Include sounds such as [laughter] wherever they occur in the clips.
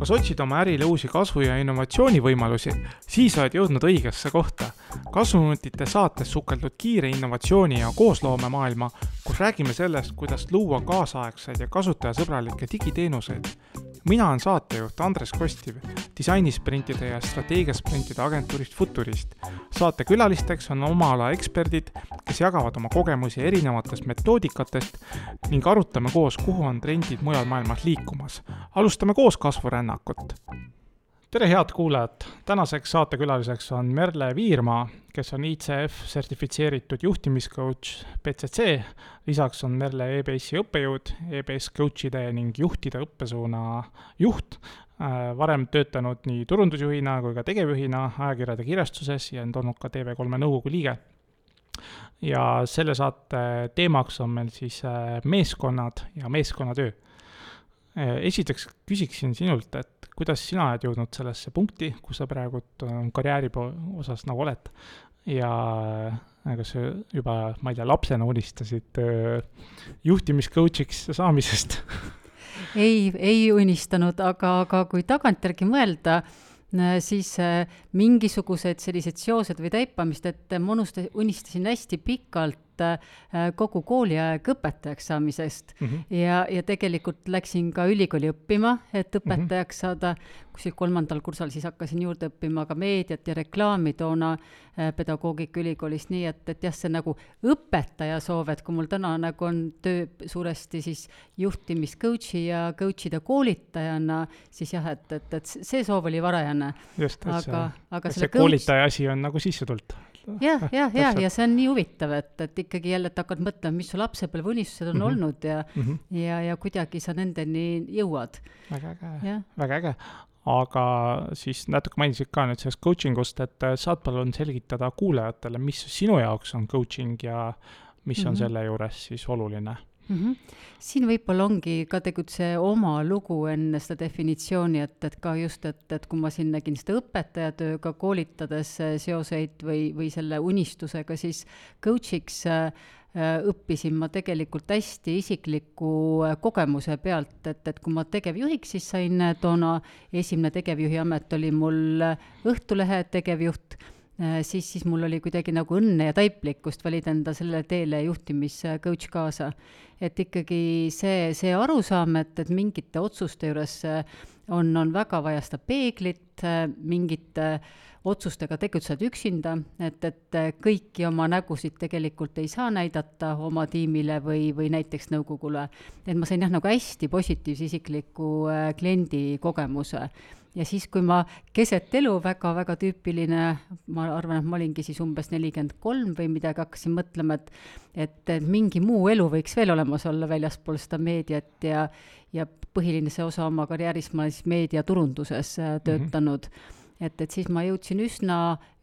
kas otsid oma ärile uusi kasvu- ja innovatsioonivõimalusi, siis oled jõudnud õigesse kohta. kasvuminutite saates sukeldud kiire innovatsiooni ja koosloomemaailma, kus räägime sellest, kuidas luua kaasaegseid ja kasutajasõbralikke digiteenuseid mina olen saatejuht Andres Kostiv disainisprintide ja strateegiasprintide agentuurist Futurist. saate külalisteks on oma ala eksperdid, kes jagavad oma kogemusi erinevatest metoodikatest ning arutame koos, kuhu on trendid mujal maailmas liikumas. alustame koos kasvurännakut tere, head kuulajad! tänaseks saatekülaliseks on Merle Viirmaa, kes on ICF sertifitseeritud juhtimiscoach BCC. lisaks on Merle EBS-i õppejõud, EBS coach'ide ning juhtide õppesuuna juht. Äh, varem töötanud nii turundusjuhina kui ka tegevjuhina ajakirjade kirjastuses ja on olnud ka TV3 nõukogu liige. ja selle saate teemaks on meil siis äh, meeskonnad ja meeskonnatöö äh, esiteks küsiksin sinult, et kuidas sina oled jõudnud sellesse punkti, kus sa praegu karjääri osas nagu oled. Ja äh, kas sa juba, ma ei tea, lapsena unistasid äh, juhtimiscoach'iks saamisest. Ei, ei unistanud, aga, aga kui tagantjärgi mõelda, äh, siis mingisugused sellised seosed või taipamist, et ma unustasin, unistasin hästi pikalt äh, kogu kooliaeg õpetajaks saamisest mm. -hmm. ja, ja tegelikult läksin ka ülikooli õppima, et õpetajaks mm -hmm. saada. kuskil kolmandal kursusel siis hakkasin juurde õppima ka meediat ja reklaami toona äh, pedagoogikaülikoolis, nii et, et jah, see nagu õpetaja soov, et kui mul täna nagu on töö suuresti siis juhtimis coach'i ja coach'ide koolitajana, siis jah, et, et, et see soov oli varajane. just, et aga, see, aga et see koolitaja asi on nagu sisse tulnud jah, jah, jah, ja see on nii huvitav, et, et ikkagi jälle, et hakkad mõtlema, mis su lapsepõlveunistused on mm -hmm. olnud ja mm, -hmm. ja, ja kuidagi sa nendeni jõuad. väga äge, väga äge. aga siis natuke mainisid ka nüüd sellest coaching ust, et äh, saad palun selgitada kuulajatele, mis sinu jaoks on coaching ja mis mm -hmm. on selle juures siis oluline mm. -hmm. siin võib-olla ongi ka tegelikult see oma lugu enne seda definitsiooni, et, et ka just, et, et kui ma siin nägin seda õpetajatööga koolitades seoseid või, või selle unistusega, siis coach'iks äh, õppisin ma tegelikult hästi isikliku äh, kogemuse pealt, et, et kui ma tegevjuhiks siis sain toona, esimene tegevjuhi amet oli mul Õhtulehe tegevjuht Äh, siis, siis mul oli kuidagi nagu õnne ja taiplikkust valida enda sellele teele juhtimiscoach kaasa. et ikkagi see, see arusaam, et, et mingite otsuste juures äh, on, on väga vaja seda peeglit, äh, mingite otsustega tegutsed üksinda, et, et kõiki oma nägusid tegelikult ei saa näidata oma tiimile või, või näiteks nõukogule. et ma sain jah, nagu hästi positiivse isikliku kliendi kogemuse ja siis, kui ma keset elu väga, väga tüüpiline, ma arvan, et ma olingi siis umbes nelikümmend kolm või midagi, hakkasin mõtlema, et et, et mingi muu elu võiks veel olemas olla väljaspool seda meediat ja ja põhiline see osa oma karjäärist ma olen siis meediaturunduses äh, töötanud mm. -hmm et, et siis ma jõudsin üsna,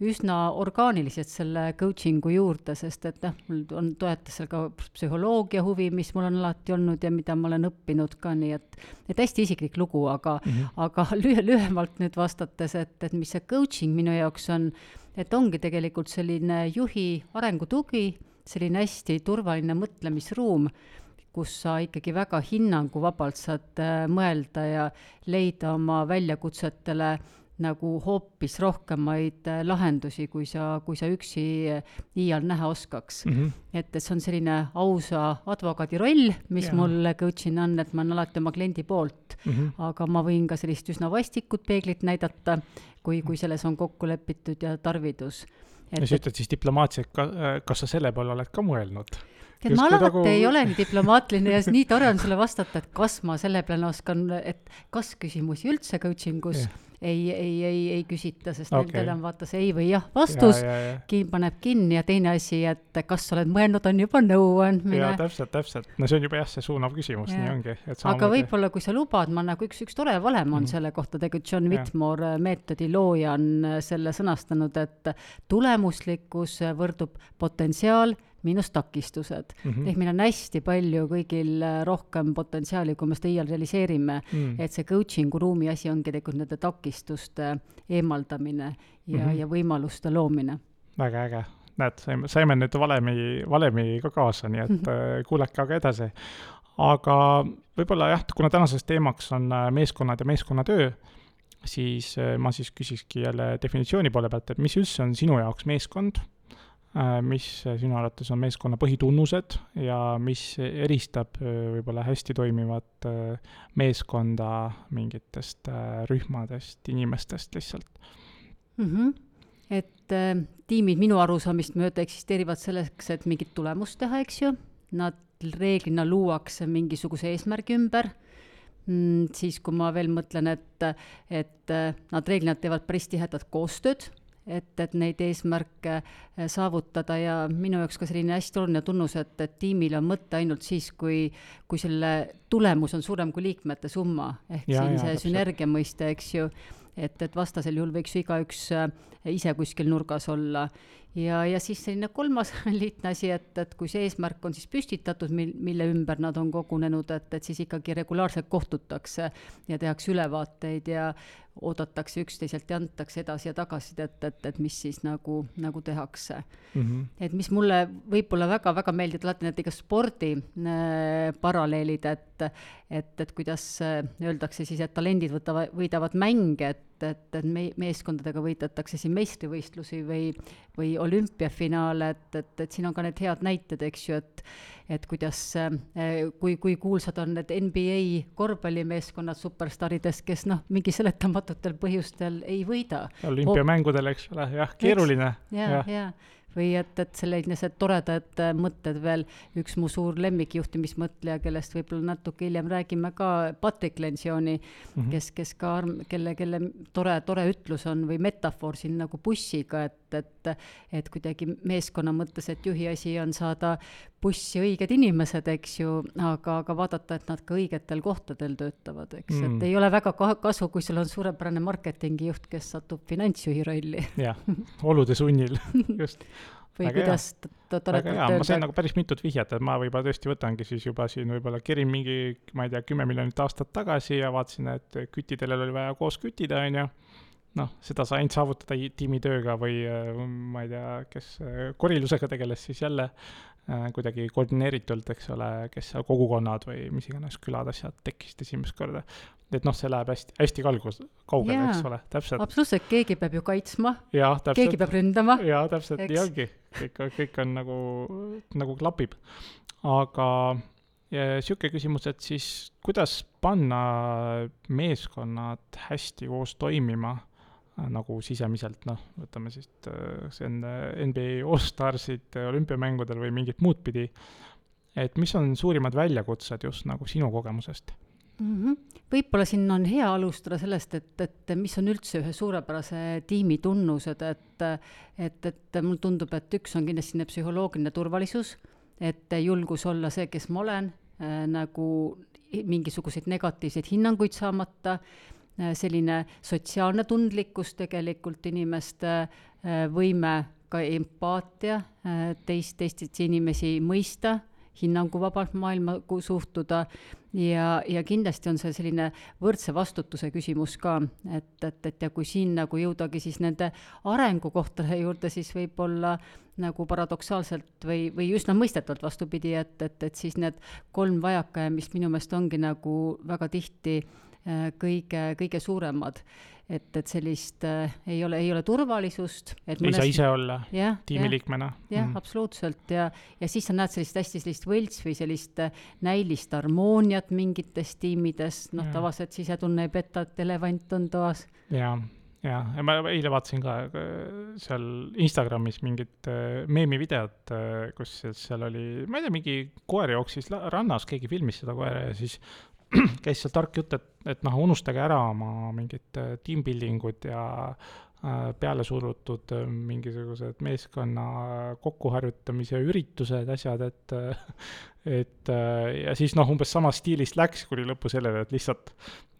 üsna orgaaniliselt selle coaching'u juurde, sest et noh, mul on, toetas seal ka psühholoogia huvi, mis mul on alati olnud ja mida ma olen õppinud ka, nii et, et hästi isiklik lugu, aga mm, -hmm. aga [laughs] lühe, lühemalt nüüd vastates, et, et mis see coaching minu jaoks on, et ongi tegelikult selline juhi arengutugi, selline hästi turvaline mõtlemisruum kus sa ikkagi väga hinnanguvabalt saad äh, mõelda ja leida oma väljakutsetele nagu hoopis rohkemaid äh, lahendusi, kui sa, kui sa üksi äh, iial näha oskaks mm. -hmm. et, et see on selline ausa advokaadi roll, mis ja. mul coach'ina on, et ma olen alati oma kliendi poolt mm, -hmm. aga ma võin ka sellist üsna vastikut peeglit näidata, kui, kui selles on kokku lepitud ja tarvidus. ja sa ütled siis diplomaatiliselt, ka, äh, kas sa selle peale oled ka mõelnud? tead, ma alati nagu... ei ole nii diplomaatiline ja nii tore on sulle vastata, et kas ma selle peale oskan, et kas-küsimusi üldse coaching us yeah ei, ei, ei, ei küsita, sest okay. nendel on vaata see ei või jah vastus ja, ja, ja. kin-, paneb kinni ja teine asi, et kas oled mõelnud, on juba nõuandmine. jaa, täpselt, täpselt. no see on juba jah, see suunav küsimus, nii ongi. aga võib-olla, kui sa lubad, ma nagu üks, üks tore valem on mm selle kohta, tegelikult John Whitmore äh, meetodi looja on äh, selle sõnastanud, et tulemuslikkus võrdub potentsiaal miinus takistused mm. -hmm. ehk meil on hästi palju kõigil äh, rohkem potentsiaali, kui me seda iial realiseerime mm. -hmm. et see coaching'u ruumi asi ongi tegelikult nende takistuste eemaldamine ja mm, -hmm. ja võimaluste loomine. väga äge, näed, saime, saime nüüd valemi, valemi ka kaasa, nii et mm -hmm. kuulake aga edasi aga võib-olla jah, kuna tänaseks teemaks on äh, meeskonnad ja meeskonnatöö, siis ma siis küsikski jälle definitsiooni poole pealt, et mis üldse on sinu jaoks meeskond, mis sinu arvates on meeskonna põhitunnused ja mis eristab võib-olla hästi toimivat meeskonda mingitest rühmadest, inimestest lihtsalt mm? -hmm. et äh, tiimid minu arusaamist mööda eksisteerivad selleks, et mingit tulemust teha, eks ju, nad reeglina luuakse mingisuguse eesmärgi ümber mm,, siis kui ma veel mõtlen, et, et äh, nad reeglina teevad päris tihedat koostööd, et, et neid eesmärke äh, saavutada ja minu jaoks ka selline hästi oluline tunnus, et, et tiimil on mõte ainult siis, kui, kui selle tulemus on suurem kui liikmete summa, ehk ja, siin ja, see sünergia mõiste, eks ju. Et, et vastasel juhul võiks ju igaüks äh, ise kuskil nurgas olla. ja, ja siis selline kolmas [laughs] lihtne asi, et, et kui see eesmärk on siis püstitatud, mil, mille ümber nad on kogunenud, et, et siis ikkagi regulaarselt kohtutakse ja tehakse ülevaateid ja oodatakse üksteiselt ja antakse edasi ja tagasisidet, et, et, et mis siis nagu, nagu tehakse mm. -hmm. et mis mulle võib-olla väga-väga meeldib, alati need iga spordi äh, paralleelid, et, et, et kuidas äh, öeldakse siis, et talendid võtavad, võidavad mänge, et, et, et me-, meeskondadega võidetakse siin meistrivõistlusi või, või olümpiafinaale, et, et, et siin on ka need head näited, eks ju, et et kuidas, äh, kui, kui kuulsad on need NBA korvpallimeeskonnad superstaaridest, kes noh, mingi seletamatutel põhjustel ei võida. olümpiamängudel, eks ole, jah, keeruline. ja, ja, ja või et, et sellised toredad äh, mõtted veel, üks mu suur lemmikjuhtimismõtleja, kellest võib-olla natuke hiljem räägime ka, Patrick Lencioni mm, -hmm. kes, kes ka, kelle, kelle tore, tore ütlus on või metafoor siin nagu bussiga, et, et, et kuidagi meeskonna mõttes, et juhi asi on saada bussi õiged inimesed, eks ju, aga, aga vaadata, et nad ka õigetel kohtadel töötavad, eks mm., et ei ole väga kasu, kui sul on suurepärane marketingijuht, kes satub finantsjuhi rolli. jah, olude sunnil, [laughs] just või väga kuidas toredalt öelda. ma sain nagu päris mitut vihjet, et ma võib-olla tõesti võtangi siis juba siin võib-olla kerin mingi, ma ei tea, kümme miljonit aastat tagasi ja vaatasin, et kütidel oli vaja koos küttida, on ju noh, seda sai ainult saavutada tiimitööga või ma ei tea, kes korilusega tegeles siis jälle äh, kuidagi koordineeritult, eks ole, kes seal kogukonnad või mis iganes külad, asjad tekkisid esimest korda. et noh, see läheb hästi, hästi kalgus, kaugele, eks ole, täpselt. absoluutselt, keegi peab ju kaitsma. keegi peab ründama. jaa, täpselt, nii ongi. kõik, kõik on nagu, nagu klapib. aga niisugune küsimus, et siis kuidas panna meeskonnad hästi koos toimima nagu sisemiselt, noh, võtame siis äh, see on NBA All-Starsid olümpiamängudel või mingit muud pidi, et mis on suurimad väljakutsed just nagu sinu kogemusest mm? -hmm. võib-olla siin on hea alustada sellest, et, et mis on üldse ühe suurepärase tiimi tunnused, et et, et mulle tundub, et üks on kindlasti psühholoogiline turvalisus, et julgus olla see, kes ma olen äh,, nagu mingisuguseid negatiivseid hinnanguid saamata Äh, selline sotsiaalne tundlikkus tegelikult inimeste äh, võime ka empaatia, äh, teist, teistest inimesi mõista, hinnanguvabalt maailma suhtuda. Ja, ja kindlasti on see selline võrdse vastutuse küsimus ka, et, et, et ja kui siin nagu jõudagi siis nende arengukohtade juurde, siis võib-olla nagu paradoksaalselt või, või üsna mõistetavalt vastupidi, et, et, et siis need kolm vajakajäämist minu meelest ongi nagu väga tihti äh, Äh, kõige, kõige suuremad. et, et sellist äh, ei ole, ei ole turvalisust. ei mõnes... saa ise olla tiimiliikmena. jah mm., absoluutselt ja, ja siis sa näed sellist hästi sellist võlts või sellist äh, näilist harmooniat mingites tiimides, noh, tavaliselt sisetunne ei peta, et elevant on toas. jaa jah, ja ma eile vaatasin ka seal Instagramis mingit meemivideot, kus seal oli, ma ei tea, mingi koer jooksis rannas, keegi filmis seda koera ja siis [clears throat] käis seal tark jutt, et, et noh, unustage ära oma mingid äh, team building ud ja äh, peale surutud äh, mingisugused meeskonna kokkuharjutamise üritused, asjad, et et ja siis noh, umbes samas stiilis läks kuni lõppu sellele, et lihtsalt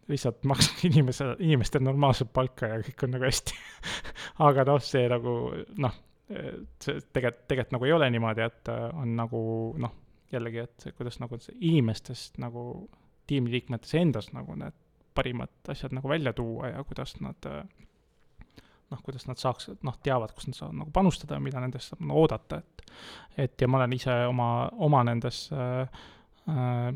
lihtsalt makske [laughs] inimese, inimestele normaalset palka ja kõik on nagu hästi. [laughs] Aga noh, see nagu noh, see tegelikult, tegelikult nagu ei ole niimoodi, et on nagu noh, jällegi, et kuidas nagu inimestest nagu tiimiliikmetes endas nagu need parimad asjad nagu välja tuua ja kuidas nad noh, kuidas nad saaks, noh, teavad, kus nad saavad nagu panustada ja mida nendest saab nagu oodata, et et ja ma olen ise oma, oma nendes äh, äh,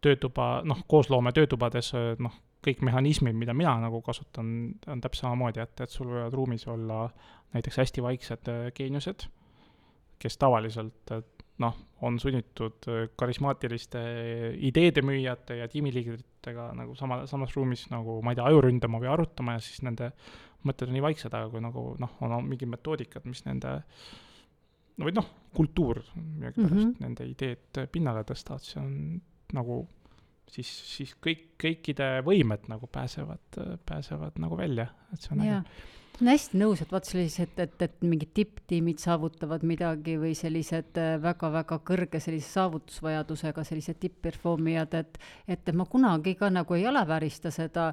töötuba, noh, koosloome töötubades, noh, kõik mehhanismid, mida mina nagu kasutan, on täpselt samamoodi, et, et sul võivad ruumis olla näiteks hästi vaiksed geeniused, kes tavaliselt noh, on sunnitud äh, karismaatiliste ideede müüjate ja tiimiliidritega nagu sama, samas ruumis nagu ma ei tea, aju ründama või arutama ja siis nende mõtted on nii vaiksed, aga kui nagu noh, on mingid metoodikad, mis nende no või noh, kultuur millegipärast mm -hmm. nende ideed pinnale tõstavad, see on nagu siis, siis kõik, kõikide võimed nagu pääsevad, pääsevad nagu välja, et see on äge olen hästi nõus, et vaat sellised, et, et, et mingid tipptiimid saavutavad midagi või sellised väga-väga äh, kõrge sellise saavutusvajadusega sellised tipp-performijad, et, et ma kunagi ka nagu ei alaväärista seda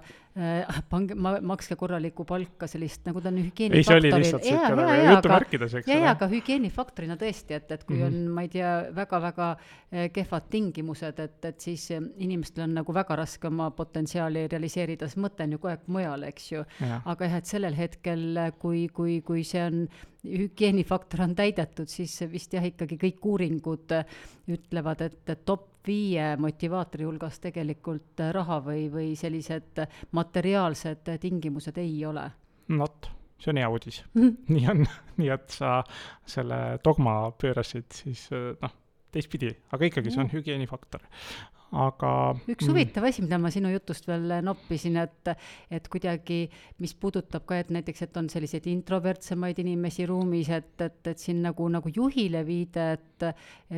pange, ma, makske korralikku palka, sellist nagu ta on hügieenifaktoril. nagu jutumärkides, eks ole. ja, ja aga hügieenifaktorina tõesti, et, et kui mm -hmm. on, ma ei tea, väga-väga äh, kehvad tingimused, et, et siis äh, inimestel on nagu väga raske oma potentsiaali realiseerida, sest mõte on ju kogu aeg mujal, eks ju. aga jah, et sellel hetkel kui, kui, kui see on, hügieenifaktor on täidetud, siis vist jah, ikkagi kõik uuringud ütlevad, et top viie motivaatori hulgas tegelikult raha või, või sellised materiaalsed tingimused ei ole. vot, see on hea uudis. [laughs] Nii on, [laughs] nii et sa selle dogma pöörasid siis noh, teistpidi, aga ikkagi see on hügieenifaktor aga üks mm. huvitav asi, mida ma sinu jutust veel noppisin, et, et kuidagi, mis puudutab ka, et näiteks, et on selliseid introvertsemaid inimesi ruumis, et, et, et siin nagu, nagu juhile viide, et,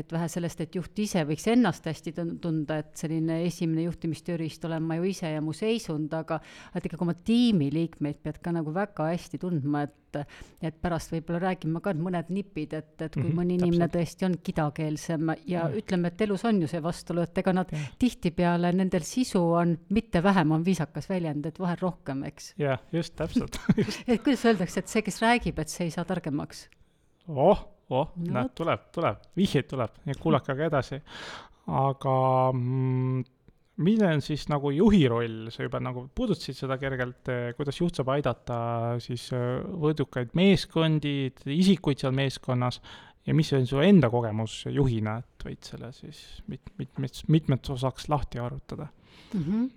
et vähe sellest, et juht ise võiks ennast hästi tunda, et selline esimene juhtimistööriist olen ma ju ise ja mu seisund, aga et ikkagi oma tiimiliikmeid pead ka nagu väga hästi tundma, et et pärast võib-olla räägime ka mõned nipid, et, et kui mm -hmm, mõni inimene täpselt. tõesti on kidakeelsem ja mm -hmm. ütleme, et elus on ju see vastuolu, et ega nad tihtipeale, nendel sisu on, mitte vähem on viisakas väljend, et vahel rohkem, eks. jah, just, täpselt [laughs] et kuidas öeldakse, et see, kes räägib, et see ei saa targemaks? oh, oh no,, näed, tuleb, tuleb, vihjeid tuleb, nii et kuulake aga edasi. aga mm, milline on siis nagu juhi roll, sa juba nagu puudutasid seda kergelt, eh, kuidas juht saab aidata siis eh, võidukaid meeskondi, isikuid seal meeskonnas ja mis on su enda kogemus juhina, et võid selle siis mit-, mitmets, mitmets osaks lahti arutada mm? -hmm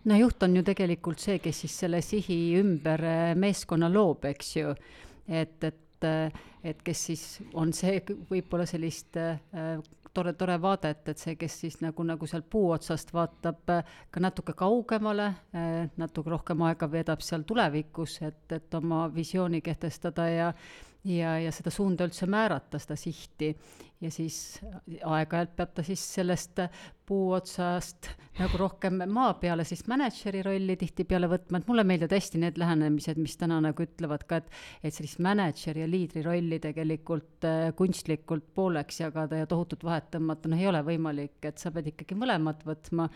no juht on ju tegelikult see, kes siis selle sihi ümber eh, meeskonna loob, eks ju. et, et, et kes siis on see võib-olla sellist tore, tore vaade, et, et see, kes siis nagu, nagu seal puu otsast vaatab äh, ka natuke kaugemale, äh, natuke rohkem aega veedab seal tulevikus, et, et oma visiooni kehtestada ja ja, ja seda suunda üldse määrata, seda sihti. Ja siis aeg-ajalt peab ta siis sellest puu otsast nagu rohkem maa peale siis mänedžeri rolli tihtipeale võtma, et mulle meeldivad hästi need lähenemised, mis täna nagu ütlevad ka, et et sellist mänedžeri ja liidri rolli tegelikult äh, kunstlikult pooleks jagada ja tohutut vahet tõmmata, noh, ei ole võimalik, et sa pead ikkagi mõlemat võtma,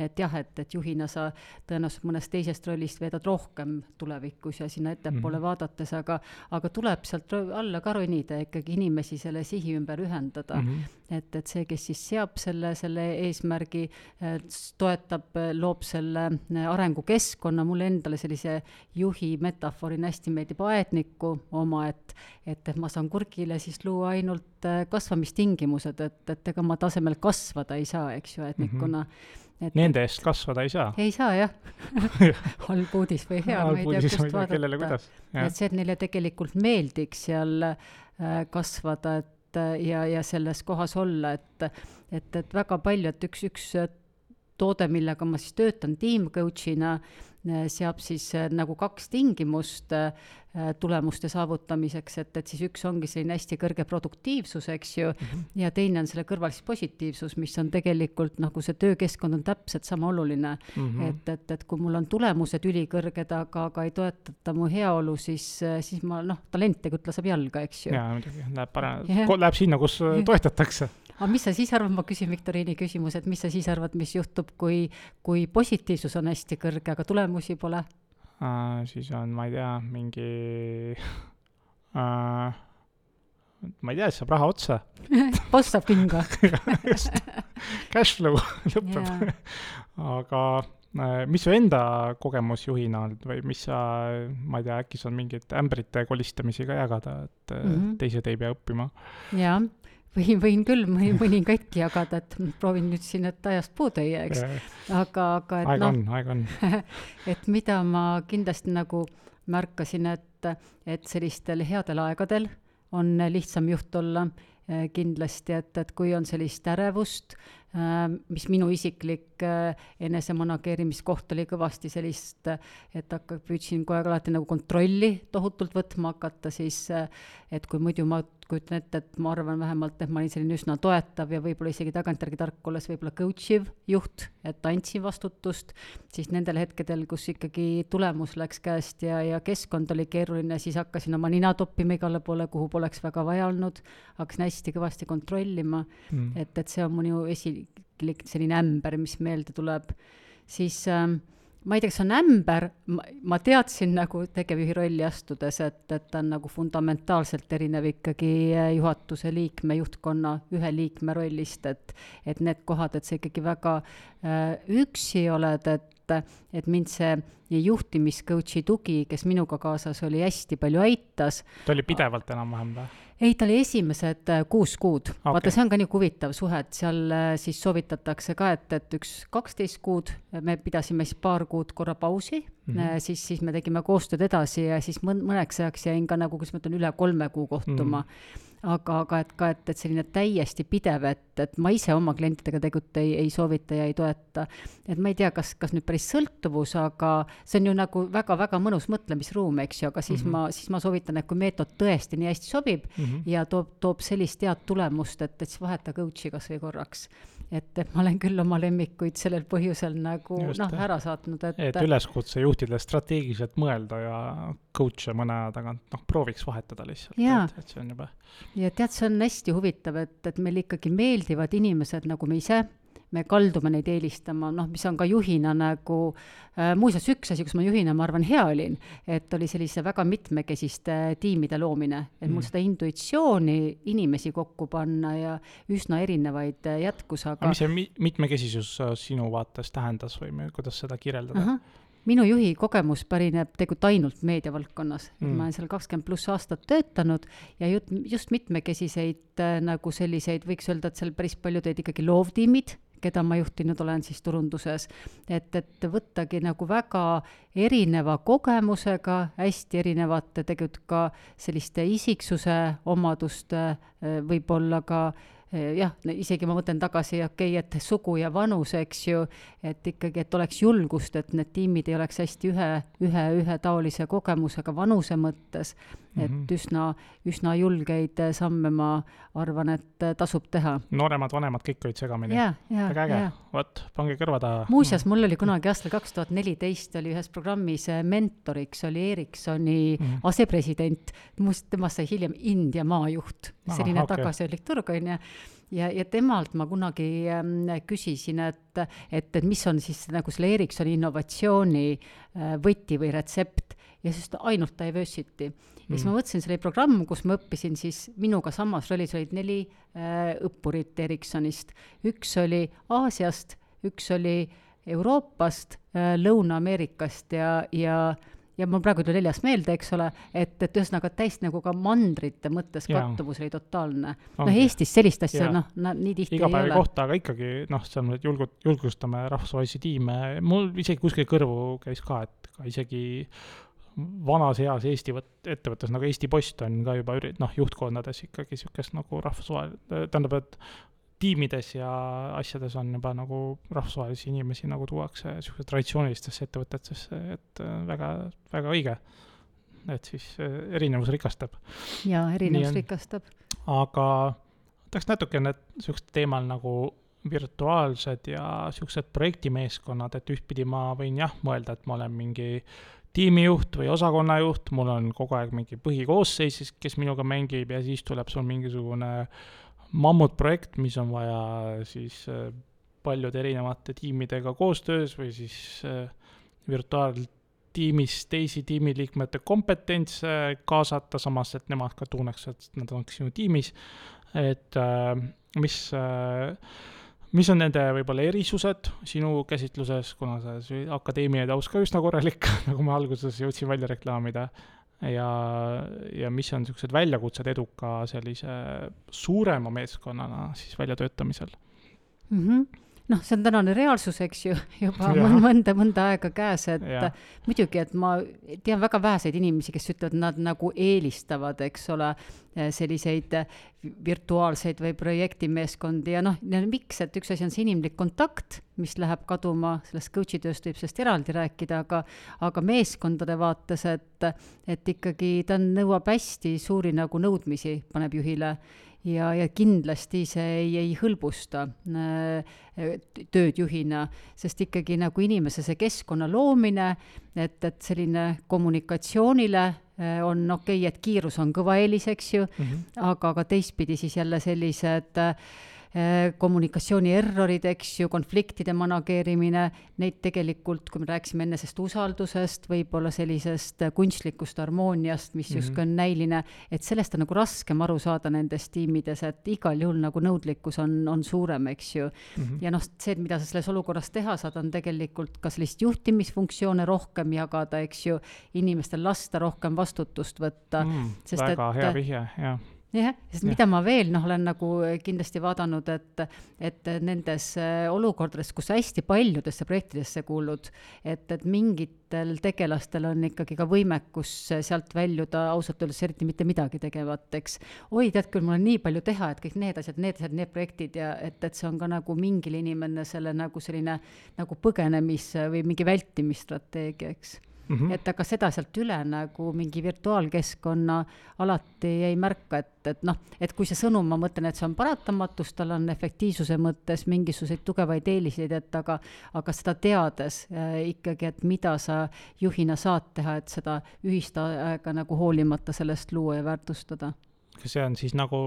et jah, et, et juhina sa tõenäoliselt mõnest teisest rollist veedad rohkem tulevikus ja sinna ettepoole mm -hmm. vaadates, aga aga tuleb sealt alla ka ronida ikkagi inimesi selle sihi ümber ühendada mm. -hmm. et, et see, kes siis seab selle, selle eesmärgi, toetab, loob selle arengukeskkonna, mulle endale sellise juhi metafoorina hästi meeldib aedniku oma, et et, et ma saan kurgile siis luua ainult kasvamistingimused, et, et ega ma tasemel kasvada ei saa, eks ju, aednikuna mm. -hmm et Nende eest kasvada ei saa? ei saa jah [laughs] halb uudis või hea, ma ei tea, kust vaadata. et see, et neile tegelikult meeldiks seal äh, kasvada, et äh, ja, ja selles kohas olla, et et, et väga palju, et üks, üks toode, millega ma siis töötan tiim coach'ina, äh, seab siis nagu kaks tingimust Äh, tulemuste saavutamiseks, et, et siis üks ongi selline hästi kõrge produktiivsus, eks ju mm, -hmm. ja teine on selle kõrval siis positiivsus, mis on tegelikult nagu see töökeskkond on täpselt sama oluline mm. -hmm. et, et, et kui mul on tulemused ülikõrged, aga, aga ei toetata mu heaolu, siis, siis ma noh, talent kütla saab jalga, eks ju. jaa, muidugi, läheb parem, läheb sinna, kus toetatakse aga mis sa siis arvad, ma küsin viktoriini küsimuse, et mis sa siis arvad, mis juhtub, kui, kui positiivsus on hästi kõrge, aga tulemusi pole? uh,, siis on, ma ei tea, mingi uh, [laughs] ma ei tea, siis saab raha otsa. [laughs] Boss saab kinga. [laughs] Cash flow lõpeb. Aga uh, mis su enda kogemus juhina olnud või mis sa, ma ei tea, äkki sul on mingeid ämbrite kolistamisi ka jagada, et mm -hmm. teised ei pea õppima? jaa võin, võin küll mõni, mõningaidki jagada, et proovin nüüd siin, et ajast puudu ei jääks. aga, aga et aega noh, on, aega on. [laughs] et mida ma kindlasti nagu märkasin, et, et sellistel headel aegadel on lihtsam juht olla eh, kindlasti, et, et kui on sellist ärevust, eh, mis minu isiklik enesemanageerimiskoht oli kõvasti sellist, et hakka, püüdsin kogu aeg alati nagu kontrolli tohutult võtma hakata, siis et kui muidu ma kujutan ette, et ma arvan vähemalt, et ma olin selline üsna toetav ja võib-olla isegi tagantjärgi tark olles võib-olla coach iv juht, et andsin vastutust, siis nendel hetkedel, kus ikkagi tulemus läks käest ja, ja keskkond oli keeruline, siis hakkasin oma nina toppima igale poole, kuhu poleks väga vaja olnud, hakkasin hästi kõvasti kontrollima mm., et, et see on minu esiklik selline ämber, mis meelde tuleb, siis äh, ma ei tea, kas see on ämber, ma teadsin nagu tegevjuhi rolli astudes, et, et ta on nagu fundamentaalselt erinev ikkagi äh, juhatuse liikme, juhtkonna ühe liikme rollist, et et need kohad, et sa ikkagi väga äh, üksi oled, et, et mind see juhtimiscoach'i tugi, kes minuga kaasas oli, hästi palju aitas. ta oli pidevalt enam-vähem või? Ei, ta oli esimesed äh, kuus kuud okay.. vaata, see on ka nii huvitav suhe, et seal äh, siis soovitatakse ka, et, et üks kaksteist kuud, me pidasime siis paar kuud korra pausi mm, -hmm. siis, siis me tegime koostööd edasi ja siis mõn-, mõneks ajaks jäin ka nagu, kuidas ma ütlen, üle kolme kuu kohtuma mm. -hmm aga, aga et ka, et, et selline täiesti pidev, et, et ma ise oma klientidega tegelikult ei, ei soovita ja ei toeta. et ma ei tea, kas, kas nüüd päris sõltuvus, aga see on ju nagu väga-väga mõnus mõtlemisruum, eks ju, aga siis mm -hmm. ma, siis ma soovitan, et kui meetod tõesti nii hästi sobib mm -hmm. ja toob, toob sellist head tulemust, et, et siis vaheta coach'i kas või korraks et, et ma olen küll oma lemmikuid sellel põhjusel nagu noh, ära saatnud, et. et üleskutse juhtidele strateegiliselt mõelda ja coach'e mõne aja tagant, noh, prooviks vahetada lihtsalt, et, et see on juba. ja tead, see on hästi huvitav, et, et meil ikkagi meeldivad inimesed nagu me ise me kaldume neid eelistama, noh, mis on ka juhina nagu äh,, muuseas üks asi, kus ma juhina, ma arvan, hea olin, et oli sellise väga mitmekesiste tiimide loomine, et mul mm. seda intuitsiooni inimesi kokku panna ja üsna erinevaid äh, jätkus, aga. mis see mitmekesisus äh, sinu vaates tähendas või kuidas seda kirjeldada? minu juhi kogemus pärineb tegelikult ainult meediavaldkonnas mm., ma olen seal kakskümmend pluss aastat töötanud ja just, just mitmekesiseid äh, nagu selliseid, võiks öelda, et seal päris palju teed ikkagi loovtiimid, keda ma juhtinud olen siis turunduses, et, et võttagi nagu väga erineva kogemusega, hästi erinevate tegelikult ka selliste isiksuse omaduste, võib-olla ka Eh, jah, isegi ma mõtlen tagasi, okei okay,, et sugu ja vanus, eks ju, et ikkagi, et oleks julgust, et need tiimid ei oleks hästi ühe, ühe, ühetaolise kogemusega vanuse mõttes, et mm -hmm. üsna, üsna julgeid samme ma arvan, et tasub teha. nooremad, vanemad, kõik olid segamini? väga äge, vot, pange kõrva taha. muuseas, mul oli kunagi aastal kaks tuhat neliteist oli ühes programmis eh, mentoriks oli Ericssoni mm -hmm. asepresident, muuseas temast sai hiljem India maajuht, selline okay. tagasihoidlik turg, on ju ja, ja temalt ma kunagi ähm, küsisin, et, et, et mis on siis nagu selle Ericssoni innovatsiooni äh, võti või retsept ja siis ta ainult diversity mm.. ja siis ma mõtlesin, see oli programm, kus ma õppisin siis minuga samas rollis olid neli äh, õppurit Ericssonist. üks oli Aasiast, üks oli Euroopast äh,, Lõuna-Ameerikast ja, ja ja mul praegu ei tule neljas meelde, eks ole, et, et ühesõnaga täiesti nagu ka mandrite mõttes kattuvus oli totaalne. noh, Eestis sellist asja noh, nii tihti iga päev ei kohta, aga ikkagi noh, seal me julgu-, julgustame rahvusvahelisi tiime, mul isegi kuskil kõrvu käis ka, et ka isegi vanas eas Eesti võt-, ettevõttes nagu Eesti Post on ka juba üri-, noh, juhtkondades ikkagi niisugust nagu rahvusvahel-, tähendab, et tiimides ja asjades on juba nagu rahvusvahelisi inimesi nagu tuuakse niisuguse traditsioonilistesse ettevõtetesse, et äh, väga, väga õige. et siis äh, erinevus rikastab. jaa, erinevus rikastab. aga tahaks natukene niisugust teemal nagu virtuaalsed ja niisugused projektimeeskonnad, et ühtpidi ma võin jah, mõelda, et ma olen mingi tiimijuht või osakonnajuht, mul on kogu aeg mingi põhikoosseis, kes minuga mängib ja siis tuleb sul mingisugune mammutprojekt, mis on vaja siis äh, paljude erinevate tiimidega koostöös või siis äh, virtuaaltiimis teisi tiimiliikmete kompetentse kaasata, samas et nemad ka tunneks, et nad on sinu tiimis. et äh, mis, mis on nende võib-olla erisused sinu käsitluses, kuna sa akadeemiline taust ka üsna korralik, [laughs] nagu ma alguses jõudsin välja reklaamida ja, ja mis on niisugused väljakutsed eduka sellise suurema meeskonnana siis väljatöötamisel mm? -hmm noh, see on tänane reaalsus, eks ju, [laughs] juba Ja. mõnda, mõnda aega käes, et Jah. muidugi, et ma tean väga väheseid inimesi, kes ütlevad, nad nagu eelistavad, eks ole, selliseid virtuaalseid või projektimeeskondi ja noh, miks, et üks asi on see inimlik kontakt, mis läheb kaduma, sellest coach'i tööst võib sellest eraldi rääkida, aga aga meeskondade vaates, et et ikkagi ta nõuab hästi suuri nagu nõudmisi, paneb juhile ja, ja kindlasti see ei, ei hõlbusta äh, tööd juhina, sest ikkagi nagu inimese see keskkonna loomine, et, et selline kommunikatsioonile äh, on okei okay,, et kiirus on kõva eelis, eks ju mm, -hmm. aga ka teistpidi siis jälle sellised äh, kommunikatsiooni errorid, eks ju, konfliktide manageerimine, neid tegelikult, kui me rääkisime enne sellest usaldusest, võib-olla sellisest kunstlikust harmooniast, mis justkui on näiline, et sellest on nagu raskem aru saada nendes tiimides, et igal juhul nagu nõudlikkus on, on suurem, eks ju mm. -hmm. ja noh, see, mida sa selles olukorras teha saad, on tegelikult ka sellist juhtimisfunktsioone rohkem jagada, eks ju, inimestel lasta rohkem vastutust võtta mm,. väga et, hea vihje, jah jah, sest ja. mida ma veel noh, olen nagu kindlasti vaadanud, et, et nendes äh, olukordades, kus hästi paljudesse projektidesse kuulud, et, et mingitel tegelastel on ikkagi ka võimekus sealt väljuda ausalt öeldes eriti mitte midagi tegevateks. oi, tead küll, mul on nii palju teha, et kõik need asjad, need asjad, need projektid ja et, et see on ka nagu mingil inimene selle nagu selline nagu põgenemis- või mingi vältimisstrateegia, eks Mm -hmm. et aga seda sealt üle nagu mingi virtuaalkeskkonna alati ei märka, et, et noh, et kui see sõnum, ma mõtlen, et see on paratamatus, tal on efektiivsuse mõttes mingisuguseid tugevaid eeliseid, et aga, aga seda teades äh, ikkagi, et mida sa juhina saad teha, et seda ühist aega nagu hoolimata sellest luua ja väärtustada. kas see on siis nagu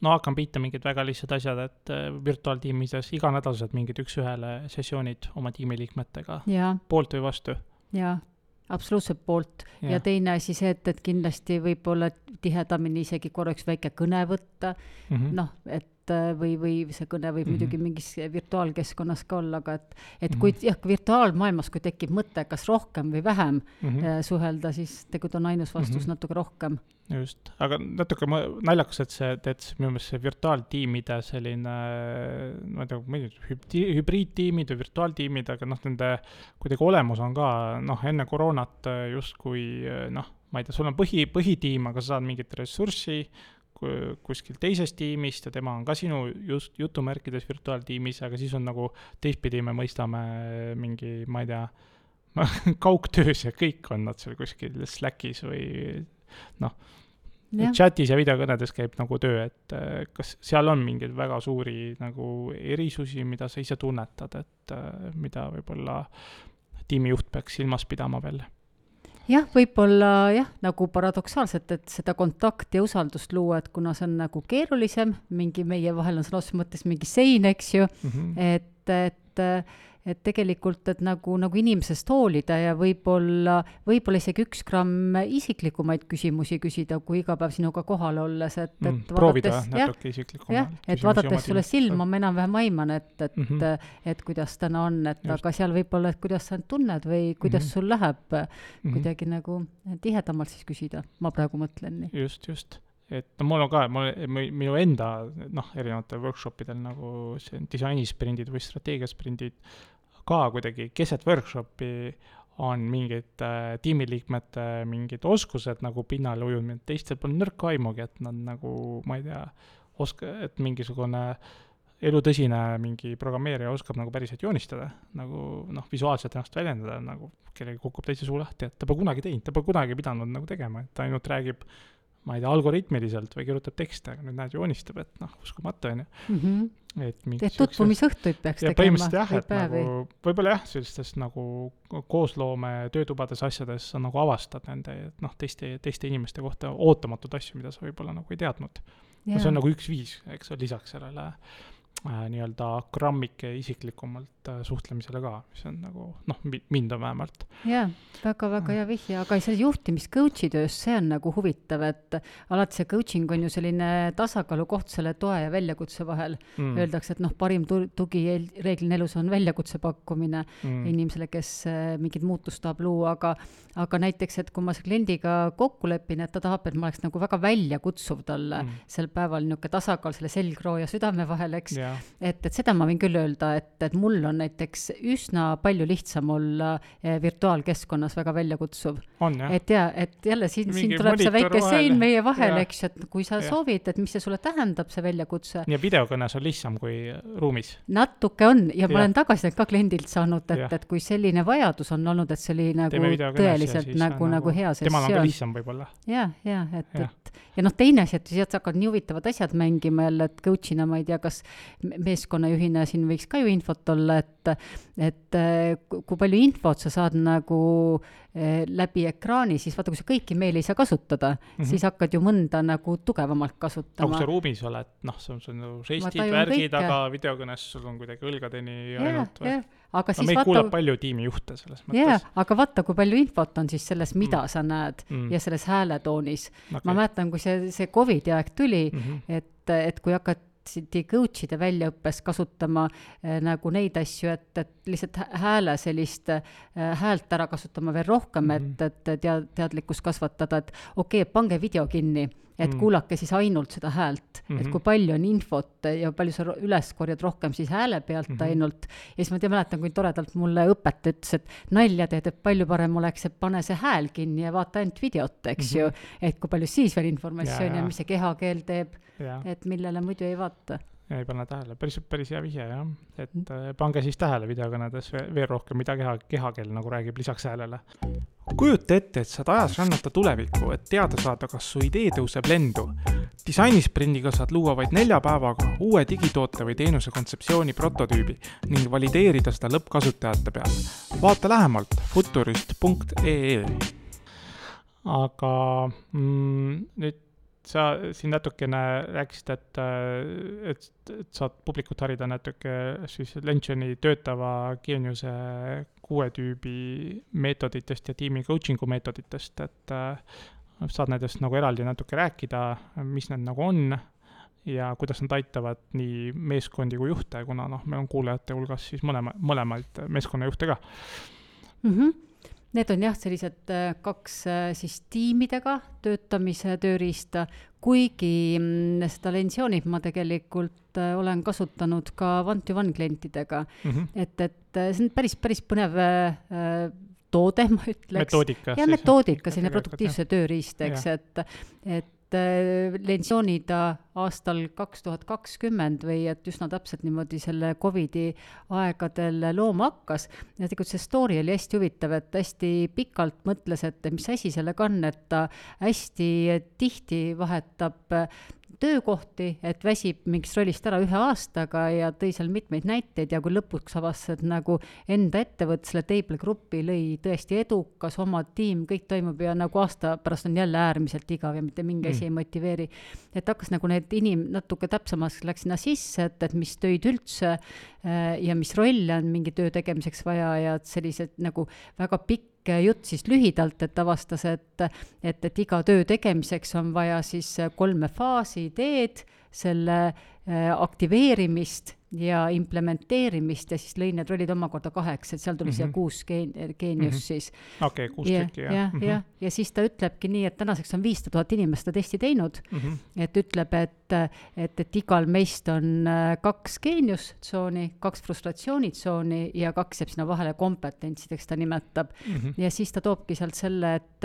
no hakkan pihta mingid väga lihtsad asjad, et virtuaaltiimides iganädalased mingid üks-ühele sessioonid oma tiimiliikmetega, poolt või vastu? Jaa, absoluutselt poolt ja. ja teine asi see, et, et kindlasti võib-olla tihedamini isegi korraks väike kõne võtta mm -hmm., noh, et või, või see kõne võib mm -hmm. muidugi mingis virtuaalkeskkonnas ka olla, aga et, et mm -hmm. kui jah, virtuaalmaailmas, kui tekib mõte, kas rohkem või vähem mm -hmm. suhelda, siis tegelikult on ainus vastus mm -hmm. natuke rohkem just, aga natuke naljakas, et see, et minu meelest see virtuaaltiimide selline, ma ei tea, ma ei tea, hübriidtiimid või virtuaaltiimid, aga noh, nende kuidagi olemus on ka noh, enne koroonat justkui noh, ma ei tea, sul on põhi, põhitiim, aga sa saad mingit ressurssi kuskilt teisest tiimist ja tema on ka sinu just jutumärkides virtuaaltiimis, aga siis on nagu teistpidi me mõistame mingi, ma ei tea, [laughs] kaugtöös ja kõik on nad seal kuskil Slackis või noh, chatis ja videokõnedes käib nagu töö, et äh, kas seal on mingeid väga suuri nagu erisusi, mida sa ise tunnetad, et äh, mida võib-olla tiimijuht peaks silmas pidama veel? Jah, võib-olla jah, nagu paradoksaalselt, et seda kontakti ja usaldust luua, et kuna see on nagu keerulisem, mingi meie vahel on sõna otseses mõttes mingi sein, eks ju mm, -hmm. et, et et tegelikult, et nagu, nagu inimesest hoolida ja võib-olla, võib-olla isegi üks gramm isiklikumaid küsimusi küsida, kui iga päev sinuga kohal olles, et, et mm, proovida natuke isiklikumaid jah, et vaadates sulle silma, ma enam-vähem aiman, et, et mm, -hmm. et kuidas täna on, et Just. aga seal võib-olla, et kuidas sa end tunned või kuidas mm -hmm. sul läheb mm, -hmm. kuidagi nagu tihedamalt siis küsida, ma praegu mõtlen nii. just, just et no mul on ka, mul, minu enda noh, erinevatel workshop idel nagu see disainisprindid või strateegiasprindid ka kuidagi keset workshopi on mingid äh, tiimiliikmete mingid oskused nagu pinnale ujunud, teistel pole nõrka aimugi, et nad nagu, ma ei tea, oska-, et mingisugune elutõsine mingi programmeerija oskab nagu päriselt joonistada, nagu noh, visuaalselt ennast väljendada, nagu kellelgi kukub täitsa suu lahti, et ta pole kunagi teinud, ta pole kunagi pidanud nagu tegema, et ta ainult räägib ma ei tea, algoritmiliselt või kirjutab tekste, aga nüüd näed, joonistab, et noh, uskumatu, on ju. Mhm. et et tutvumisõhtuid peaks tegema jah, et päevi. nagu võib-olla jah, sellistes nagu koosloome töötubades asjades sa nagu avastad nende noh, teiste, teiste inimeste kohta ootamatuid asju, mida sa võib-olla nagu ei teadnud. no see on nagu üks viis, eks lisaks sellele äh, nii-öelda grammike isiklikumalt äh, suhtlemisele ka, mis on nagu noh, mind on vähemalt. jaa, väga-väga hea vihje, aga see juhtimis coach'i töös, see on nagu huvitav, et alati see coaching on ju selline tasakaalukoht selle toe ja väljakutse vahel mm.. Öeldakse, et noh, parim tu-, tugi reeglina elus on väljakutse pakkumine mm. inimesele, kes äh, mingit muutust tahab luua, aga aga näiteks, et kui ma kliendiga kokku lepin, et ta tahab, et ma oleks nagu väga väljakutsuv talle mm. sel päeval, niisugune tasakaal selle selgroo ja südame vahel, eks yeah., et, et seda ma võin küll öelda, et, et mul on näiteks üsna palju lihtsam olla eh, virtuaalkeskkonnas väga väljakutsuv. et jaa, et jälle siin, siin tuleb see väike vahel. sein meie vahel, eks et kui sa ja. soovid, et mis see sulle tähendab, see väljakutse. ja videokõnes on lihtsam kui ruumis. natuke on ja, ja. ma olen tagasisidet ka kliendilt saanud, et, et kui selline vajadus on olnud, et see oli nagu tõeliselt nagu, nagu, nagu hea sessioon. temal on ka lihtsam võib-olla. ja, ja et, et ja noh, teine asi, et sealt hakkavad nii huvitavad asjad mängima jälle, et coach'ina ma ei tea, kas meeskonnajuhina siin võiks ka ju infot olla, et, et kui palju infot sa saad nagu eh, läbi ekraani, siis vaata, kui sa kõiki meili ei saa kasutada mm, -hmm. siis hakkad ju mõnda nagu tugevamalt kasutama. kui sa ruumis oled, noh, see on, nagu žestid, värgid, aga videokõnes sul on kuidagi õlgadeni ainult või? Aga no, siis meid vaata... kuulab palju tiimijuhte selles mõttes. jaa, aga vaata, kui palju infot on siis selles, mida mm. sa näed mm. ja selles hääletoonis okay.. ma mäletan, kui see, see Covidi aeg tuli mm, -hmm. et, et kui hakati coach'ide väljaõppes kasutama äh, nagu neid asju, et, et lihtsalt hääle sellist äh, häält ära kasutama veel rohkem mm, -hmm. et, et tead, teadlikkust kasvatada, et okei okay,, pange video kinni et mm. kuulake siis ainult seda häält mm, -hmm. et kui palju on infot ja palju sa üles korjad rohkem siis hääle pealt mm -hmm. ainult. ja siis ma tean, mäletan, kui toredalt mulle õpetaja ütles, et nalja teed, et palju parem oleks, et pane see hääl kinni ja vaata ainult videot, eks mm -hmm. ju. et kui palju siis veel informatsiooni ja mis see kehakeel teeb, et millele muidu ei vaata ei pane tähele, päris, päris hea vihje jah, et äh, pange siis tähele videokõnedes veel rohkem, mida keha, kehakeel nagu räägib lisaks häälele kujuta ette, et saad ajas rännata tulevikku, et teada saada, kas su idee tõuseb lendu. disainisprindiga saad luua vaid nelja päevaga uue digitoote või teenuse kontseptsiooni prototüübi ning valideerida seda lõppkasutajate peal. vaata lähemalt futurist.ee. aga mm, nüüd sa siin natukene rääkisid, et, et, et saad publikut harida natuke siis Lensioni töötava geeniuse kuue tüübi meetoditest ja tiimi coaching'u meetoditest, et äh, saad nendest nagu eraldi natuke rääkida, mis need nagu on ja kuidas nad aitavad nii meeskondi kui juhte, kuna noh, meil on kuulajate hulgas siis mõlema, mõlemaid meeskonnajuhte ka mm. -hmm Need on jah, sellised äh, kaks äh, siis tiimidega töötamise tööriista, kuigi mm, seda Lensioni ma tegelikult äh, olen kasutanud ka one-to-one klientidega mm. -hmm. et, et see on päris, päris põnev toode, ma ütleks. metoodika. ja metoodika, selline produktiivse tööriist, eks, et, et et Lensioni ta aastal kaks tuhat kakskümmend või et üsna täpselt niimoodi selle Covidi aegadel looma hakkas. ja tegelikult see story oli hästi huvitav, et hästi pikalt mõtles, et mis asi sellega on, et ta hästi tihti vahetab töökohti, et väsib mingist rollist ära ühe aastaga ja tõi seal mitmeid näiteid ja kui lõpuks avastas, et nagu enda ettevõte, selle Table Grupi lõi tõesti edukas, oma tiim, kõik toimub ja nagu aasta pärast on jälle äärmiselt igav ja mitte mingi asi mm. ei motiveeri. et hakkas nagu need inim-, natuke täpsemaks läks sinna sisse, et, et mis töid üldse äh, ja mis rolle on mingi töö tegemiseks vaja ja et sellised nagu väga pikk pikk jutt siis lühidalt, et avastas, et, et, et iga töö tegemiseks on vaja siis kolme faasi ideed, selle aktiveerimist ja implementeerimist ja siis lõi need rollid omakorda kaheks, et seal tuli mm -hmm. siia kuus geen-, geeniust mm -hmm. siis. okei okay,, kuus tükki, jah. jah, jah, ja siis ta ütlebki nii, et tänaseks on viissada tuhat inimest seda testi teinud mm, -hmm. et ütleb, et, et, et igal meist on äh, kaks geeniustsooni, kaks frustratsioonitsooni ja kaks jääb sinna vahele kompetentsideks, ta nimetab mm. -hmm. ja siis ta toobki sealt selle, et,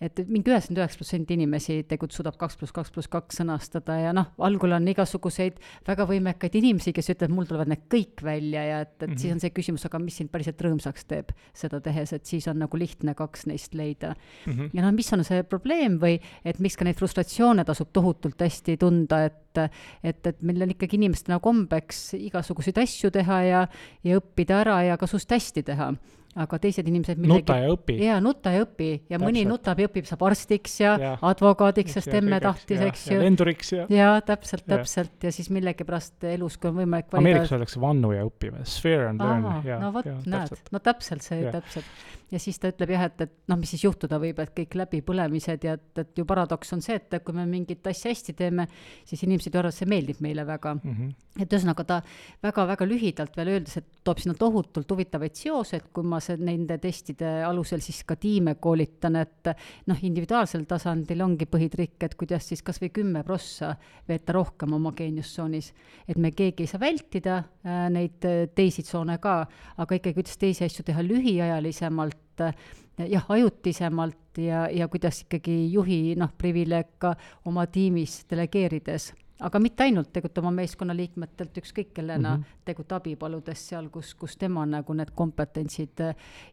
et mingi üheksakümmend üheksa protsenti inimesi tegelikult suudab kaks pluss kaks pluss kaks sõnastada ja noh, algul on igasuguseid väga võimekaid inimesi, kes ütlevad, mul tulevad need kõik välja ja et, et mm -hmm. siis on see küsimus, aga mis sind päriselt rõõmsaks teeb seda tehes, et siis on nagu lihtne kaks neist leida mm. -hmm. ja noh, mis on see probleem või et miks ka neid frustratsioone tasub tohutult hästi tunda, et, et, et meil on ikkagi inimestena kombeks igasuguseid asju teha ja, ja õppida ära ja ka sust hästi teha aga teised inimesed nuta ja õpi. jaa, nuta ja õpi ja Täpselt. mõni nutab ja õpib, saab arstiks ja, ja advokaadiks, sest emme tahtis, eks ju. lenduriks ja. jaa, täpselt, täpselt ja siis millegipärast elus, kui on võimalik valida. Ameerikas öeldakse vannu ja või, sphere and learn. no vot, näed, no täpselt see, täpselt. Ja siis ta ütleb jah, et, et noh, mis siis juhtuda võib, et kõik läbipõlemised ja et, et ju paradoks on see, et kui me mingit asja hästi teeme, siis inimesed ju arvavad, see meeldib meile väga mm. -hmm. et ühesõnaga ta väga-väga lühidalt veel öeldes, et toob sinna tohutult huvitavaid seoseid, kui ma see, nende testide alusel siis ka tiime koolitan, et noh, individuaalsel tasandil ongi põhitrikk, et kuidas siis kas või kümme prossa veeta rohkem oma geeniustsoonis. et me keegi ei saa vältida äh, neid äh, teisi tsoone ka, aga ikkagi kuidas teisi asju teha lühiajalisemalt äh, jah, ajutisemalt ja, ja kuidas ikkagi juhi noh, privileeg ka oma tiimis delegeerides aga mitte ainult, tegelikult oma meeskonnaliikmetelt ükskõik kellena mm -hmm. tegelikult abi paludes seal, kus, kus tema nagu need kompetentsid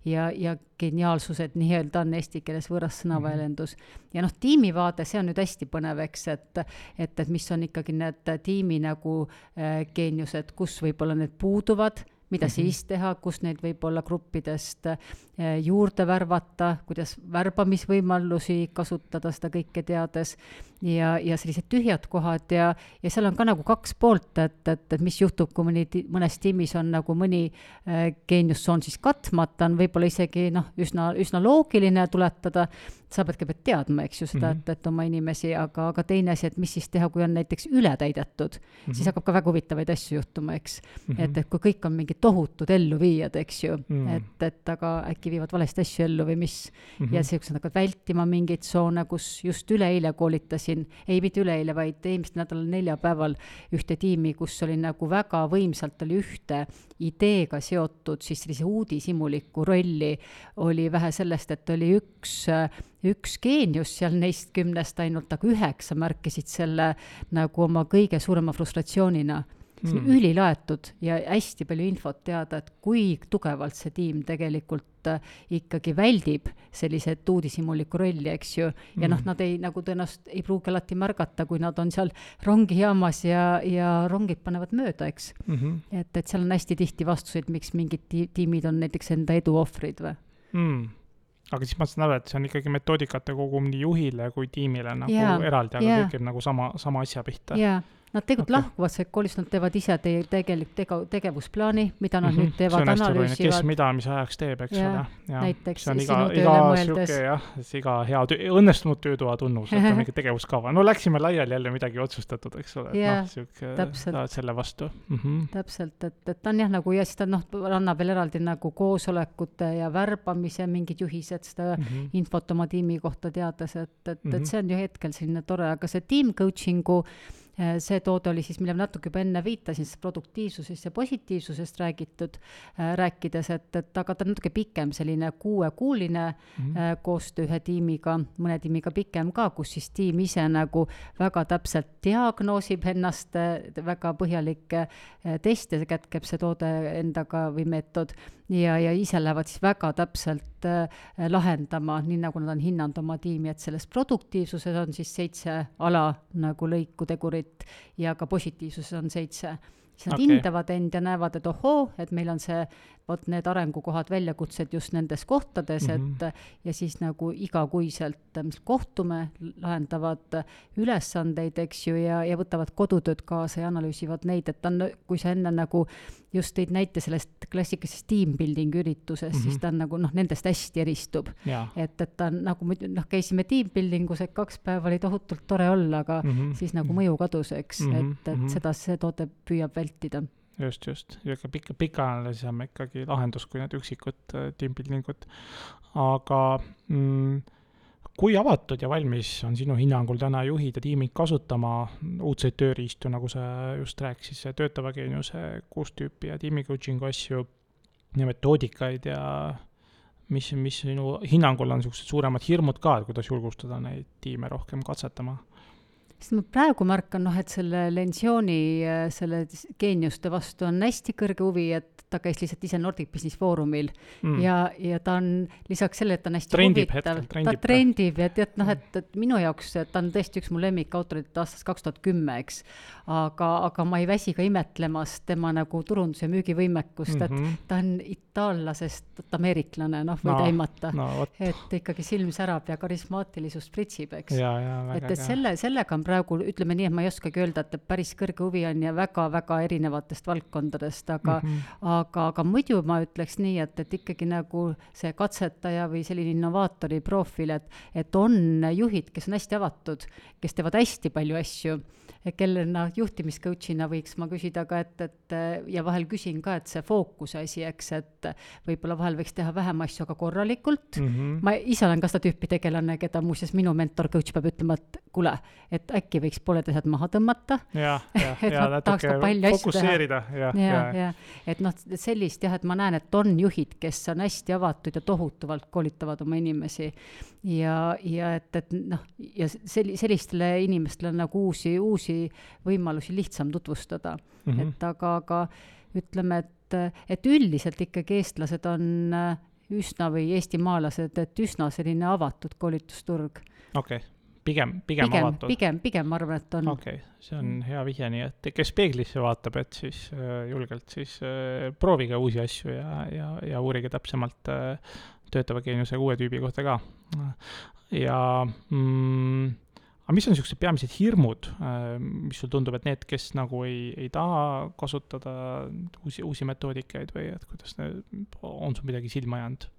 ja, ja geniaalsused nii-öelda on eesti keeles võõras sõnaväljendus mm. -hmm. ja noh, tiimivaade, see on nüüd hästi põnev, eks, et, et, et mis on ikkagi need tiimi nagu äh, geeniused, kus võib-olla need puuduvad mida mm -hmm. siis teha, kus neid võib-olla gruppidest eh, juurde värvata, kuidas värbamisvõimalusi kasutada, seda kõike teades, ja, ja sellised tühjad kohad ja, ja seal on ka nagu kaks poolt, et, et, et mis juhtub, kui mõni, mõnes tiimis on nagu mõni äh, geeniustsoon siis katmata, on võib-olla isegi noh, üsna, üsna loogiline tuletada, sa pead kõigepealt teadma, eks ju, seda mm, -hmm. et, et oma inimesi, aga, aga teine asi, et mis siis teha, kui on näiteks ületäidetud mm, -hmm. siis hakkab ka väga huvitavaid asju juhtuma, eks mm. -hmm. et, et kui kõik on mingid tohutud elluviijad, eks ju mm, -hmm. et, et aga äkki viivad valesti asju ellu või mis mm. -hmm. ja siuksed hakkavad vältima mingeid tsoone, kus just üleeile koolitasin, ei mitte üleeile, vaid eelmisel nädalal neljapäeval ühte tiimi, kus oli nagu väga võimsalt oli ühte ideega seotud siis sellise uudishimuliku rolli, oli vähe sellest, et oli üks üks geenius seal neist kümnest ainult, aga üheksa märkisid selle nagu oma kõige suurema frustratsioonina. See on mm. ülilaetud ja hästi palju infot teada, et kui tugevalt see tiim tegelikult äh, ikkagi väldib selliseid uudishimulikku rolli, eks ju. ja mm. noh, nad ei, nagu tõenäoliselt ei pruugi alati märgata, kui nad on seal rongijaamas ja, ja rongid panevad mööda, eks mm. -hmm. et, et seal on hästi tihti vastuseid, miks mingid ti tiimid on näiteks enda edu ohvrid või mm aga siis ma saan aru, et see on ikkagi metoodikate kogum nii juhile kui tiimile nagu yeah. eraldi, aga yeah. kõik käib nagu sama, sama asja pihta. jaa Nad tegelikult okay. lahkuvad sealt koolist, nad teevad ise teie tegelik tege-, tegevusplaani, mida nad mm -hmm. nüüd teevad, analüüsivad. kes mida, mis ajaks teeb, eks ole. näiteks iga, iga sihuke jah, iga hea töö, õnnestunud töötoa tunnus, et on [laughs] mingi tegevuskava. no läksime laiali jälle midagi otsustatud, eks ole, noh, sihuke, saad selle vastu mm. -hmm. täpselt, et, et ta on jah, nagu ja siis ta noh, annab veel eraldi nagu koosolekute ja värbamise mingid juhised, seda mm -hmm. infot oma tiimi kohta teades, et, et mm, -hmm. et see on ju hetkel selline tore, aga see team coaching'u see toode oli siis, millele natuke juba enne viitasin, siis produktiivsusest ja positiivsusest räägitud, äh, rääkides, et, et aga ta on natuke pikem, selline kuuekuuline mm -hmm. koostöö ühe tiimiga, mõne tiimiga pikem ka, kus siis tiim ise nagu väga täpselt diagnoosib ennast, väga põhjalikke teste kätkeb see toode endaga või meetod ja, ja ise lähevad siis väga täpselt äh, lahendama, nii nagu nad on hinnanud oma tiimi, et selles produktiivsuses on siis seitse ala nagu lõiku tegurit ja ka positiivsuses on seitse siis nad okay. hindavad end ja näevad, et ohoo, et meil on see vot need arengukohad, väljakutsed just nendes kohtades mm, -hmm. et mhm. ja siis nagu igakuiselt kohtume, lahendavad ülesandeid, eks ju, ja, ja võtavad kodutööd kaasa ja analüüsivad neid, et ta on, kui sa enne nagu just tõid näite sellest klassikalisest team building üritusest mm, -hmm. siis mhm. ta on nagu noh, nendest hästi eristub. et, et ta on nagu muidu noh, käisime team building us, et kaks päeva oli tohutult tore olla, aga mm -hmm. siis nagu mõju kadus, eks mm, -hmm. et, et mhm. seda see toode püüab vältida just, just, niisugune pikk, pikaajalisem ikkagi lahendus kui need üksikud äh, team building ud. aga mm, kui avatud ja valmis on sinu hinnangul täna juhid ja tiimid kasutama uudseid tööriistu, nagu sa just rääkisid, töötava geeniuse kuus tüüpi ja tiimi coaching'u asju ja metoodikaid ja mis, mis sinu hinnangul on niisugused suuremad hirmud ka, et kuidas julgustada neid tiime rohkem katsetama? Sest ma praegu märkan, noh, et selle Lensioni, selle geeniuste vastu on hästi kõrge huvi, et ta käis lihtsalt ise Nordic Business Foorumil mm. ja, ja ta on lisaks sellele, et ta on hästi trendib huvitav, ta trendib ja tead, noh, et, et minu jaoks ta on tõesti üks mu lemmikautorid aastast kaks tuhat kümme, eks. aga, aga ma ei väsi ka imetlemast tema nagu turundus- ja müügivõimekust mm, -hmm. et mhm. ta on itaallasest ameeriklane, noh, võid no, aimata no,. et ikkagi silm särab ja karismaatilisust pritsib, eks. et, et selle, sellega on praegu, ütleme nii, et ma ei oskagi öelda, et päris kõrge huvi on ja väga-väga erinevatest valdkondadest, aga mm, -hmm aga, aga muidu ma ütleks nii, et, et ikkagi nagu see katsetaja või selline innovaatori profiil, et, et on juhid, kes on hästi avatud, kes teevad hästi palju asju kellena juhtimiscoach'ina võiks ma küsida ka, et, et ja vahel küsin ka, et see fookuse asi, eks, et võib-olla vahel võiks teha vähem asju, aga korralikult mm. -hmm. ma ise olen ka seda tüüpi tegelane, keda muuseas minu mentor, coach peab ütlema, et kuule, et äkki võiks pooled asjad maha tõmmata. ja, ja, ja natuke fokusseerida, ja, ja, ja, ja., et noh, sellist jah, et ma näen, et on juhid, kes on hästi avatud ja tohutavalt koolitavad oma inimesi ja, ja et, et noh, ja sel-, sellistele inimestele nagu uusi, uusi võimalusi lihtsam tutvustada mm. -hmm. et aga, aga ütleme, et, et üldiselt ikkagi eestlased on äh, üsna või eestimaalased, et üsna selline avatud koolitusturg. okei okay pigem, pigem, pigem avatud? pigem, pigem ma arvan, et on. okei okay., see on hea vihje, nii et kes peeglisse vaatab, et siis äh, julgelt siis äh, proovige uusi asju ja, ja, ja uurige täpsemalt äh, töötava geeniuse uue tüübi kohta ka. ja mm, aga mis on niisugused peamised hirmud, äh, mis sul tundub, et need, kes nagu ei, ei taha kasutada uusi, uusi metoodikaid või et kuidas, on sul midagi silma jäänud?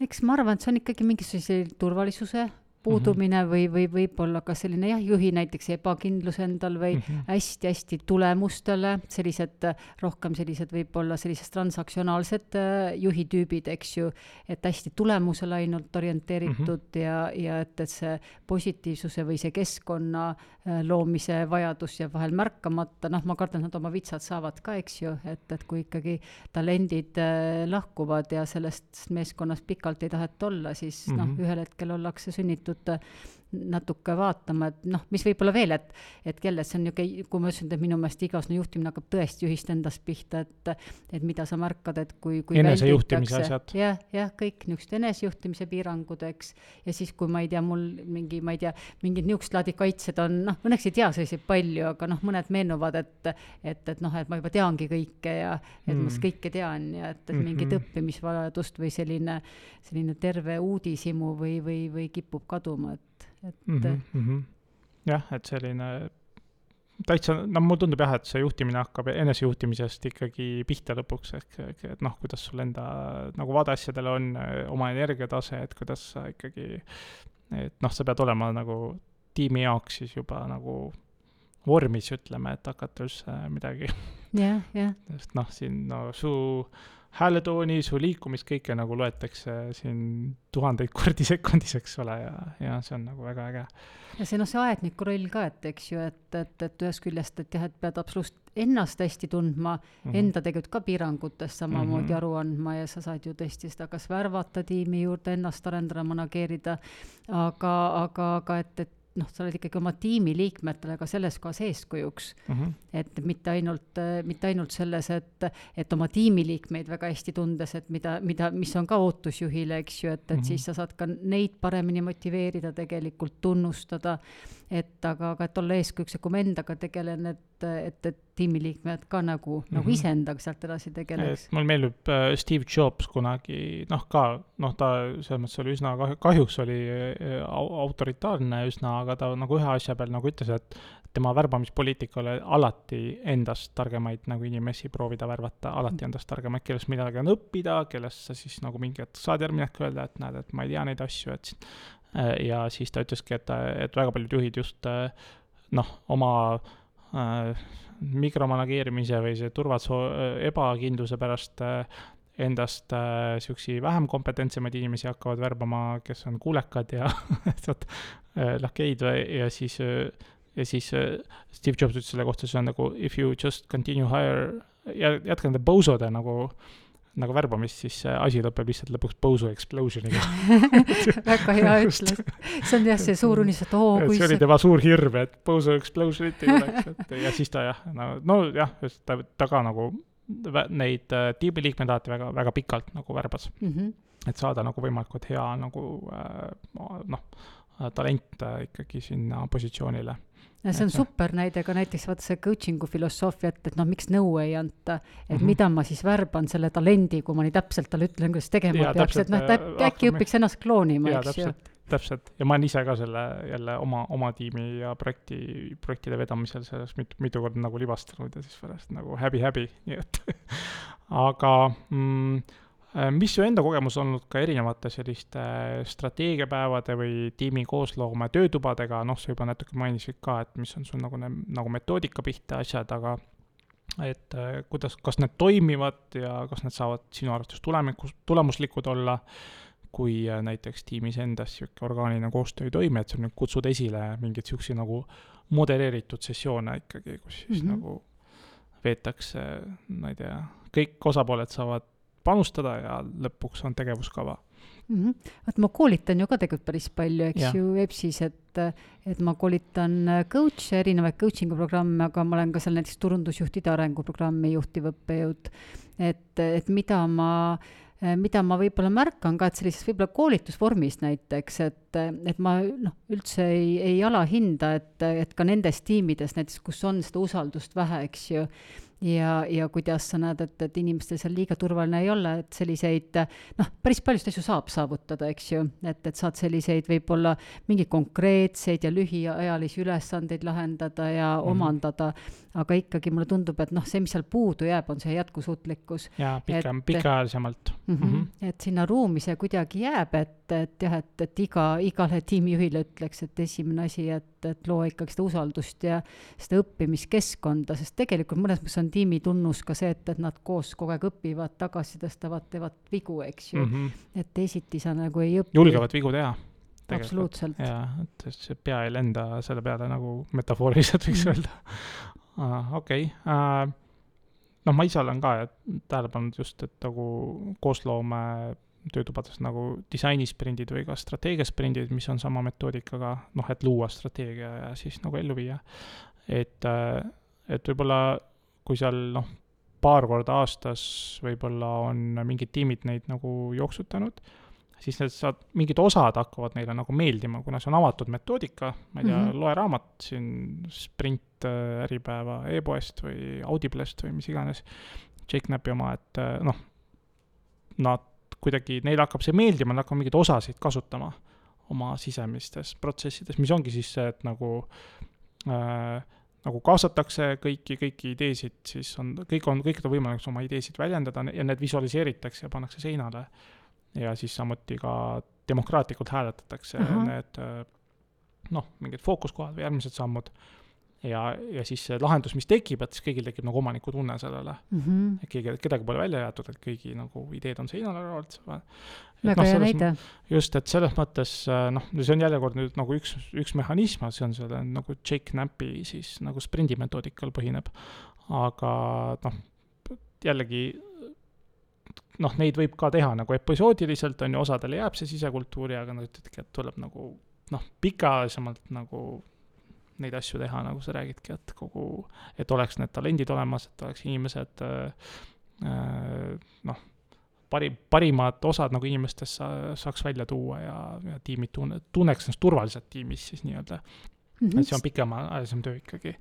eks ma arvan, et see on ikkagi mingisuguse turvalisuse puudumine mm -hmm. või, või võib-olla ka selline jah, juhi näiteks ebakindlus endal või hästi-hästi mm -hmm. tulemustele, sellised rohkem sellised võib-olla sellised transaktsionaalsed äh, juhitüübid, eks ju, et hästi tulemusele ainult orienteeritud mm -hmm. ja, ja et, et see positiivsuse või see keskkonna äh, loomise vajadus jääb vahel märkamata, noh, ma kardan, nad oma vitsad saavad ka, eks ju, et, et kui ikkagi talendid äh, lahkuvad ja sellest meeskonnast pikalt ei taheta olla, siis mm -hmm. noh, mhm. ühel hetkel ollakse sunnitud sunnitud natuke vaatama, et noh, mis võib-olla veel, et, et kelle, see on niisugune, kui ma ütlesin, et minu meelest igasugune juhtimine hakkab tõesti juhist endast pihta, et, et mida sa märkad, et kui, kui enesejuhtimise asjad. jah, jah, kõik niisugused enesejuhtimise piirangud, eks, ja siis, kui ma ei tea, mul mingi, ma ei tea, mingid niisugust laadi kaitsed on, noh, õnneks ei tea selliseid palju, aga noh, mõned meenuvad, et, et, et noh, et ma juba teangi kõike ja et mm. ma kõike tean ja et, et mm -hmm. mingit õppimisvajadust või selline, selline terve uudishimu või, või, või kipub kaduma, et et mm. -hmm. jah, et selline täitsa, no mulle tundub jah, et see juhtimine hakkab enesejuhtimisest ikkagi pihta lõpuks, ehk et noh, kuidas sul enda nagu vaade asjadele on, oma energiatase, et kuidas sa ikkagi, et noh, sa pead olema nagu tiimi jaoks siis juba nagu vormis, ütleme, et hakata üldse midagi. jah, jah. [laughs] sest noh, siin no su hääletooni, su liikumist, kõike nagu loetakse siin tuhandeid kordi sekundis, eks ole, ja, ja see on nagu väga äge. ja see noh, see aedniku roll ka, et eks ju, et, et, et ühest küljest, et jah, et pead absoluutselt ennast hästi tundma mm, -hmm. enda tegelikult ka piirangutest samamoodi mm -hmm. aru andma ja sa saad ju tõesti seda kas värvata tiimi juurde, ennast arendada, manageerida, aga, aga, aga et, et noh, sa oled ikkagi oma tiimiliikmetele ka selles kohas eeskujuks mm. -hmm. et mitte ainult, mitte ainult selles, et, et oma tiimiliikmeid väga hästi tundes, et mida, mida, mis on ka ootus juhile, eks ju, et, et mm -hmm. siis sa saad ka neid paremini motiveerida, tegelikult tunnustada et aga, aga et olla eeskujuks ja kui ma endaga tegelen, et, et, et tiimiliikmed ka nagu mm, -hmm. nagu mhm. iseendaga sealt edasi tegeleks. mulle meeldib äh, Steve Jobs kunagi, noh ka, noh ta selles mõttes oli üsna kahju, kahjuks oli äh, autoritaarne üsna, aga ta nagu ühe asja peal nagu ütles, et tema värbamispoliitika oli alati endast targemaid nagu inimesi proovida värvata, alati endast targemaid, kellest midagi on õppida, kellest sa siis nagu mingi hetk saad järgmine hetk öelda, et näed, et ma ei tea neid asju, et Äh, ja siis ta ütleski, et, et väga paljud juhid just äh, noh, oma äh, mikromanageerimise või see turvatso-, ebakindluse pärast äh, endast äh, siukesi vähem kompetentsemaid inimesi hakkavad värbama, kes on kuulekad ja [laughs] vot äh, lakeid ja siis äh, ja siis äh, Steve Jobs ütles selle kohta, see on nagu if you just continue hire, jätka nende bosode nagu nagu värbamist, siis see asi lõpeb lihtsalt lõpuks Bozo Explosioniga [laughs] väga hea ütlus. see on jah, see suur unistus, et oo, kui see oli tema suur hirm, et Bozo Explosionit ei tuleks, et ja siis ta jah, no, no jah, ta, ta ka nagu neid äh, tiimiliikmeid alati väga, väga pikalt nagu värbas mm. -hmm. et saada nagu võimalikult hea nagu äh, noh, talent äh, ikkagi sinna positsioonile ja see on super näide ka näiteks vaata see coaching'u filosoofia, et, noh, miks nõu ei anta, et mm -hmm. mida ma siis värban selle talendi, kui ma nii täpselt talle ütlen, kuidas tegema ja, peaks, et noh, ta äh, äkki õpiks ennast kloonima, eks ju. täpselt, ja ma olen ise ka selle jälle oma, oma tiimi ja projekti, projektide vedamisel sellest mitu, mitu korda nagu libastanud ja siis pärast nagu häbi-häbi, nii et [laughs] aga mm, Äh, mis su enda kogemus olnud ka erinevate selliste strateegiapäevade või tiimi koosloome töötubadega, noh, sa juba natuke mainisid ka, et mis on sul nagu, nagu metoodika pihta asjad, aga et äh, kuidas, kas need toimivad ja kas need saavad sinu arvates tulemikus, tulemuslikud olla, kui äh, näiteks tiimis endas niisugune orgaaniline koostöö ei toimi, et sa nüüd kutsud esile mingeid niisuguseid nagu modereeritud sessioone ikkagi, kus siis mm -hmm. nagu veetakse, ma ei tea, kõik osapooled saavad panustada ja lõpuks on tegevuskava mm. -hmm. vot ma koolitan ju ka tegelikult päris palju, eks ja. ju, EBS-is, et, et ma koolitan coach'e, erinevaid coaching'u programme, aga ma olen ka seal näiteks turundusjuhtide arenguprogrammi juhtiv õppejõud. et, et mida ma mida ma võib-olla märkan ka, et sellises võib-olla koolitusvormis näiteks, et, et ma noh, üldse ei, ei alahinda, et, et ka nendes tiimides näiteks, kus on seda usaldust vähe, eks ju, ja, ja kuidas sa näed, et, et inimestel seal liiga turvaline ei ole, et selliseid noh, päris paljusid asju saab saavutada, eks ju, et, et saad selliseid võib-olla mingeid konkreetseid ja lühiajalisi ülesandeid lahendada ja mm -hmm. omandada, aga ikkagi mulle tundub, et noh, see, mis seal puudu jääb, on see jätkusuutlikkus. jaa, pikem, pikaajalisemalt mm. -hmm, mm -hmm. et sinna ruumi see kuidagi jääb, et, et jah, et, et iga, igale tiimijuhile ütleks, et esimene asi, et, et loo ikkagi seda usaldust ja seda õppimiskeskkonda, sest tegelikult mõnes mõttes on tiimi tunnus ka see, et, et nad koos kogu aeg õpivad, tagasi tõstavad, teevad vigu, eks ju mm. -hmm. et teisiti sa nagu ei õpi. julgevad vigu teha. absoluutselt. jaa, et see pea ei lenda selle peale nagu metafooriliselt võiks -hmm. öelda. Okei okay. noh, ma ise olen ka tähele pannud just, et nagu koosloome töötubades nagu disainisprindid või ka strateegiasprindid, mis on sama metoodikaga, noh, et luua strateegia ja siis nagu ellu viia. et, äh, et võib-olla kui seal noh, paar korda aastas võib-olla on mingid tiimid neid nagu jooksutanud, siis need saad, mingid osad hakkavad neile nagu meeldima, kuna see on avatud metoodika, ma ei tea mm, -hmm. loe raamat siin, sprint äh, Äripäeva e-poest või Audiblest või mis iganes, Jake-Napi oma, et äh, noh, nad kuidagi, neile hakkab see meeldima, nad hakkavad mingeid osasid kasutama oma sisemistes protsessides, mis ongi siis see, et nagu äh, nagu kaasatakse kõiki, kõiki ideesid, siis on, kõik on, kõikidel on võimalik oma ideesid väljendada ja need visualiseeritakse ja pannakse seinale. Ja siis samuti ka demokraatlikult hääletatakse uh -huh. need noh, mingid fookuskohad või järgmised sammud ja, ja siis see lahendus, mis tekib, et siis kõigil tekib nagu omanikutunne sellele mm. -hmm. et keegi, kedagi pole välja jäetud, et kõigi nagu ideed on seinale olnud. väga hea näide. just, et selles mõttes noh, see on jälle kord nüüd nagu üks, üks mehhanism, see on selle nagu Jake Knapi siis nagu sprindi metoodikal põhineb. aga noh, jällegi noh, neid võib ka teha nagu episoodiliselt, on ju, osadele jääb see sisekultuuri, aga nad ütledki, et tuleb nagu noh, pikaajalisemalt nagu neid asju teha, nagu sa räägidki, et kogu, et oleks need talendid olemas, et oleks inimesed äh, äh, noh, parim, parimad osad nagu inimestest sa, saaks välja tuua ja, ja tiimid tunne, tunneks ennast turvaliselt tiimis siis nii-öelda mm. -hmm. et see on pikemaajalisem töö ikkagi.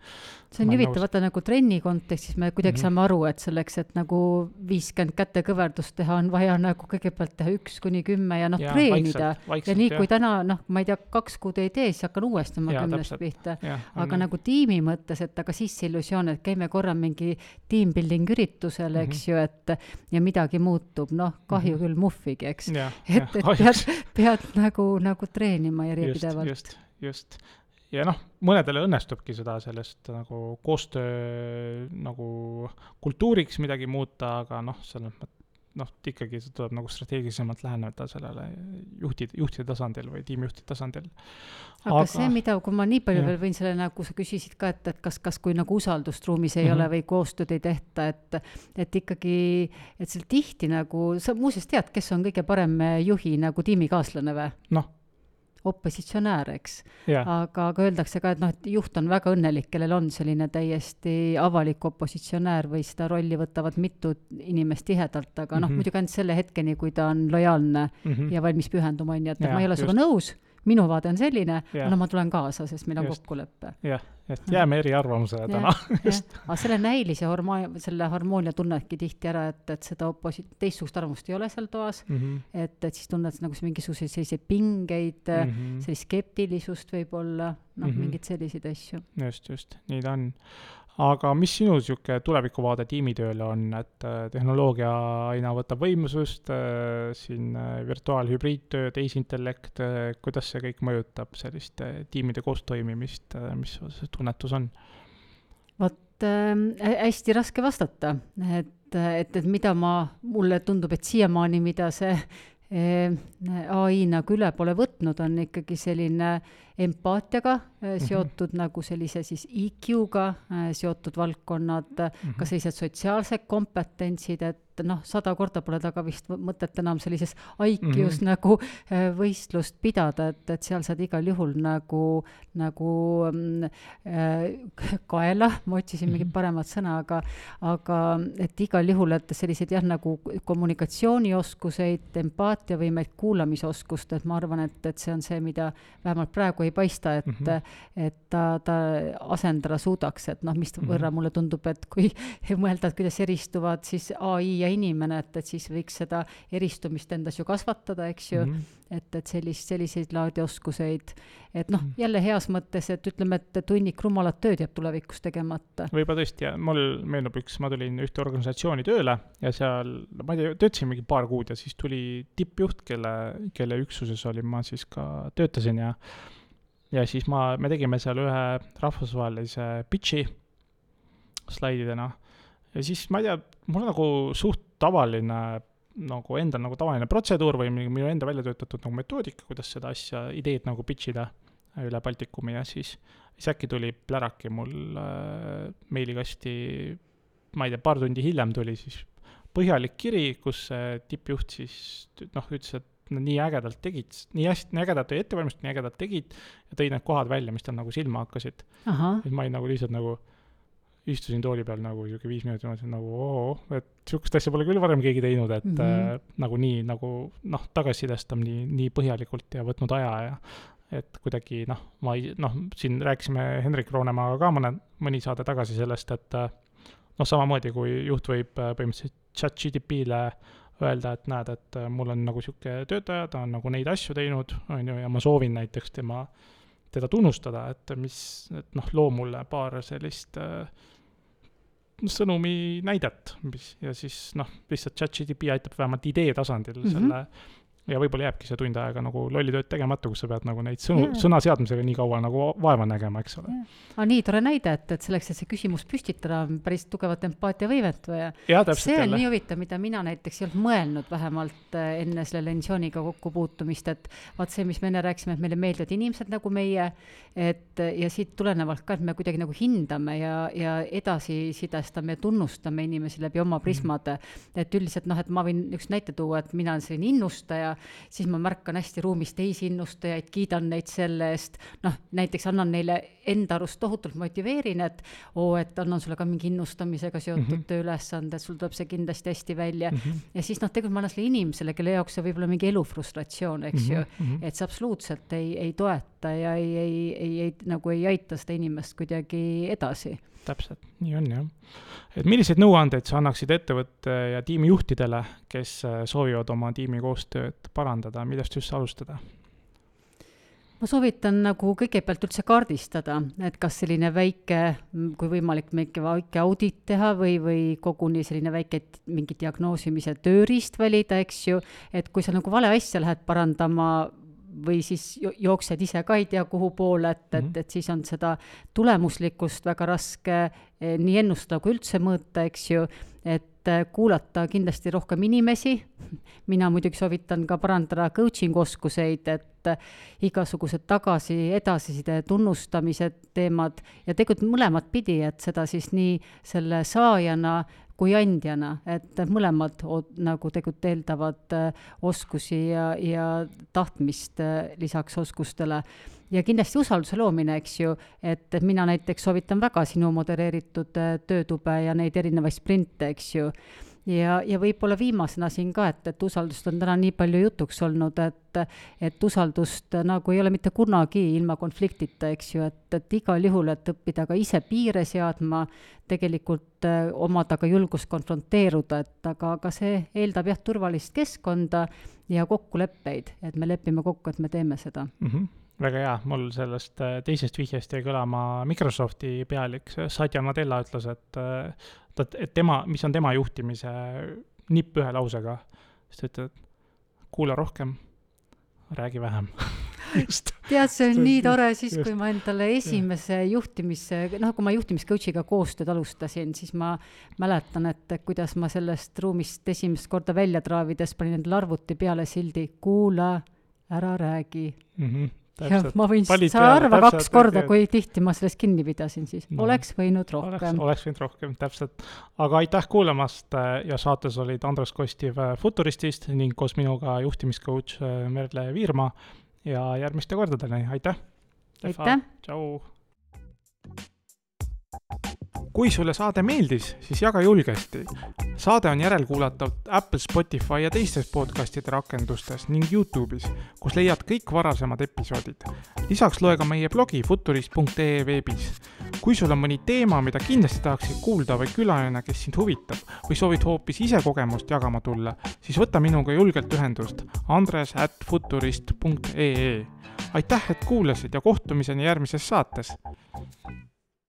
see on huvitav, vaata nagu trenni kontekstis me kuidagi mm -hmm. saame aru, et selleks, et nagu viiskümmend kätekõverdust teha, on vaja nagu kõigepealt teha üks kuni kümme ja noh, treenida. ja nii, kui täna noh, ma ei tea, kaks kuud ei tee, siis hakkan uuesti oma kümnest pihta. aga on nagu tiimi mõttes, et aga siis illusioon, et käime korra mingi team building üritusel, eks mm -hmm. ju, et ja midagi muutub, noh, kahju mm -hmm. küll muhvigi, eks. [laughs] et, et pead, pead nagu, nagu treenima järjepidevalt. just, just, just ja noh, mõnedele õnnestubki seda sellest nagu koostöö nagu kultuuriks midagi muuta, aga noh, selles mõttes noh, ikkagi see tuleb nagu strateegilisemalt läheneda sellele juhtide, juhtide tasandil või tiimijuhtide tasandil. aga see, mida, kui ma nii palju jah. veel võin selle, nagu sa küsisid ka, et, et kas, kas kui nagu usaldust ruumis ei mm -hmm. ole või koostööd ei tehta, et, et ikkagi, et seal tihti nagu, sa muuseas tead, kes on kõige parem juhi nagu tiimikaaslane või? noh opositsionäär, eks. aga, aga öeldakse ka, et noh, et juht on väga õnnelik, kellel on selline täiesti avalik opositsionäär või seda rolli võtavad mitu inimest tihedalt, aga mm -hmm. noh, mhm. muidugi ainult selle hetkeni, kui ta on lojaalne mm -hmm. ja valmis pühenduma, on ju, et, et ma ei ole sinuga nõus minu vaade on selline, no ma tulen kaasa, sest meil on kokkulepe. jah, et jääme eriarvamusele täna. [laughs] aga selle näilise hormo-, selle harmoonia tunnedki tihti ära, et, et seda oposi-, teistsugust arvamust ei ole seal toas mm, -hmm. et, et siis tunned nagu mingisuguseid selliseid pingeid mm, -hmm. sellist skeptilisust võib-olla, noh mm -hmm., mingeid selliseid asju. just, just, nii ta on aga mis sinu niisugune tulevikuvaade tiimitööle on, et äh, tehnoloogia aina võtab võimsust, äh, siin äh, virtuaalhübriidtöö, tehisintellekt, kuidas see kõik mõjutab sellist tiimide koostoimimist, mis see tunnetus on? vot äh, hästi raske vastata, et, et, et mida ma, mulle tundub, et siiamaani, mida see äh, ai nagu üle pole võtnud, on ikkagi selline äh, mhm. seotud mm -hmm. nagu sellise siis EQ-ga äh, seotud valdkonnad mm, -hmm. ka sellised sotsiaalsed kompetentsid, et noh, sada korda pole taga vist mõtet enam sellises IQ-s mm -hmm. nagu äh, võistlust pidada, et, et seal saad igal juhul nagu, nagu äh, kaela, ma otsisin mingit mhm. paremat sõna, aga, aga et igal juhul, et selliseid jah, nagu kommunikatsioonioskuseid, empaatiavõimeid, kuulamisoskust, et ma arvan, et, et see on see, mida vähemalt praegu ei paista, et mm, -hmm. et ta, ta asendada suudaks, et noh, mis mhm. võrra mulle tundub, et kui [laughs] mõelda, et kuidas eristuvad siis ai ja inimene, et, et siis võiks seda eristumist endas ju kasvatada, eks ju mm, -hmm. et, et sellist, selliseid laadi oskuseid, et noh mm -hmm., jälle heas mõttes, et ütleme, et tunnik rumalat tööd jääb tulevikus tegemata. võib-olla tõesti, ja mul meenub üks, ma tulin ühte organisatsiooni tööle ja seal, ma ei tea, töötasin mingi paar kuud ja siis tuli tippjuht, kelle, kelle üksuses olin ma siis ka, töötasin ja ja siis ma, me tegime seal ühe rahvusvahelise pitch'i slaididena. Ja siis ma ei tea, mul nagu suht tavaline nagu endal nagu tavaline protseduur või minu enda välja töötatud nagu metoodika, kuidas seda asja, ideed nagu pitch ida üle Baltikumi ja siis, siis äkki tuli pläraki mul äh, meilikasti, ma ei tea, paar tundi hiljem tuli siis põhjalik kiri, kus see tippjuht siis noh, ütles, et nad nii ägedalt tegid, nii hästi, nii ägedalt oli ettevalmistus, nii ägedalt tegid ja tõi need kohad välja, mis tal nagu silma hakkasid. et ma olin nagu lihtsalt nagu istusin tooli peal nagu sihuke viis minutit, mõtlesin nagu oo, et sihukest asja pole küll varem keegi teinud, et mm -hmm. äh, nagu nii nagu noh, tagasisidestab nii, nii põhjalikult ja võtnud aja ja et kuidagi noh, ma ei, noh, siin rääkisime Hendrik Roonemaaga ka mõne, mõni saade tagasi sellest, et äh, noh, samamoodi kui juht võib äh, põhimõtteliselt chat GDP-le öelda, et näed, et äh, mul on nagu sihuke töötaja, ta on nagu neid asju teinud, on ju, ja ma soovin näiteks tema, teda tunnustada, et mis, et noh, loo mulle paar sellist äh, sõnumi näidet, mis ja siis noh, lihtsalt chat-GTP aitab vähemalt idee tasandil mm -hmm. selle ja võib-olla jääbki see tund aega nagu lolli tööd tegemata, kus sa pead nagu neid sõnu, sõna seadmisega nii kaua nagu vaeva nägema, eks ole. aga nii tore näide, et, et selleks, et see küsimus püstitada, on päris tugevat empaatiavõimet vaja. see on jälle. nii huvitav, mida mina näiteks ei olnud mõelnud vähemalt äh, enne selle lentsiooniga kokkupuutumist, et vaat see, mis me enne rääkisime, et meile meeldivad inimesed nagu meie, et ja siit tulenevalt ka, et me kuidagi nagu hindame ja, ja edasi sidestame ja tunnustame inimesi läbi oma prismade mm.. et üldiselt noh, et ma võin üks näite tuua, et mina olen selline innustaja siis ma märkan hästi ruumis teisi innustajaid, kiidan neid selle eest, noh, näiteks annan neile enda arust tohutult motiveerin, et oo, et annan sulle ka mingi innustamisega seotud mm -hmm. tööülesande, et sul tuleb see kindlasti hästi välja mm. -hmm. ja siis noh, tegelikult ma annan sellele inimesele, kelle jaoks see võib olla mingi elufrustratsioon, eks mm -hmm. ju, mhm. et see absoluutselt ei, ei toeta ja ei, ei, ei, ei, nagu ei aita seda inimest kuidagi edasi täpselt, nii on jah. et milliseid nõuandeid sa annaksid ettevõtte ja tiimijuhtidele, kes äh, soovivad oma tiimi koostööd parandada, millest just alustada? ma soovitan nagu kõigepealt üldse kaardistada, et kas selline väike, kui võimalik, väike, väike audit teha või, või koguni selline väike mingi diagnoosimise tööriist valida, eks ju, et kui sa nagu vale asja lähed parandama, või siis jooksed ise ka ei tea kuhu poole, et, et, mhm. et siis on seda tulemuslikkust väga raske eh, nii ennustada kui üldse mõõta, eks ju, et kuulata kindlasti rohkem inimesi, mina muidugi soovitan ka parandada coaching oskuseid, et igasugused tagasi, edasiside tunnustamise teemad ja tegelikult mõlemat pidi, et seda siis nii selle saajana kui andjana, et mõlemad nagu tegelikult eeldavad äh, oskusi ja, ja tahtmist äh, lisaks oskustele. ja kindlasti usalduse loomine, eks ju, et mina näiteks soovitan väga sinu modereeritud äh, töötube ja neid erinevaid sprinte, eks ju ja, ja võib-olla viimasena siin ka, et, et usaldust on täna nii palju jutuks olnud, et, et usaldust nagu ei ole mitte kunagi ilma konfliktita, eks ju, et, et igal juhul, et õppida ka ise piire seadma, tegelikult äh, omada ka julgust konfronteeruda, et aga, aga see eeldab jah, turvalist keskkonda ja kokkuleppeid, et me lepime kokku, et me teeme seda. Mm. -hmm väga hea, mul sellest äh, teisest vihjest jäi kõlama Microsofti pealik, Satya Nadella ütles, et äh, et, tema, mis on tema juhtimise nipp ühe lausega, siis ta ütleb, kuula rohkem, räägi vähem [laughs] just. tead, see on nii tore, siis just. kui ma endale esimese juhtimise, noh, kui ma juhtimiscoach'iga koostööd alustasin, siis ma mäletan, et kuidas ma sellest ruumist esimest korda välja traavides panin endale arvuti peale sildi kuula, ära räägi mm. -hmm jah, ma võin, sa arva kaks korda, kui tihti ma sellest kinni pidasin siis no,, oleks võinud rohkem. oleks võinud rohkem, täpselt. aga aitäh kuulamast äh, ja saates olid Andres Kostiv äh, Futuristist ning koos minuga juhtimiscoach äh, Merle Viirma ja järgmiste kordadeni, aitäh! aitäh! tšau! Kui sulle saade meeldis, siis jaga julgesti. saade on järelkuulatav Apple, Spotify ja teistes podcastide rakendustes ning Youtube'is, kus leiad kõik varasemad episoodid. lisaks loe ka meie blogi futurist.ee veebis. kui sul on mõni teema, mida kindlasti tahaksid kuulda või külaline, kes sind huvitab või soovid hoopis ise kogemust jagama tulla, siis võta minuga julgelt ühendust andres at futurist.ee aitäh, et kuulasid ja kohtumiseni järgmises saates!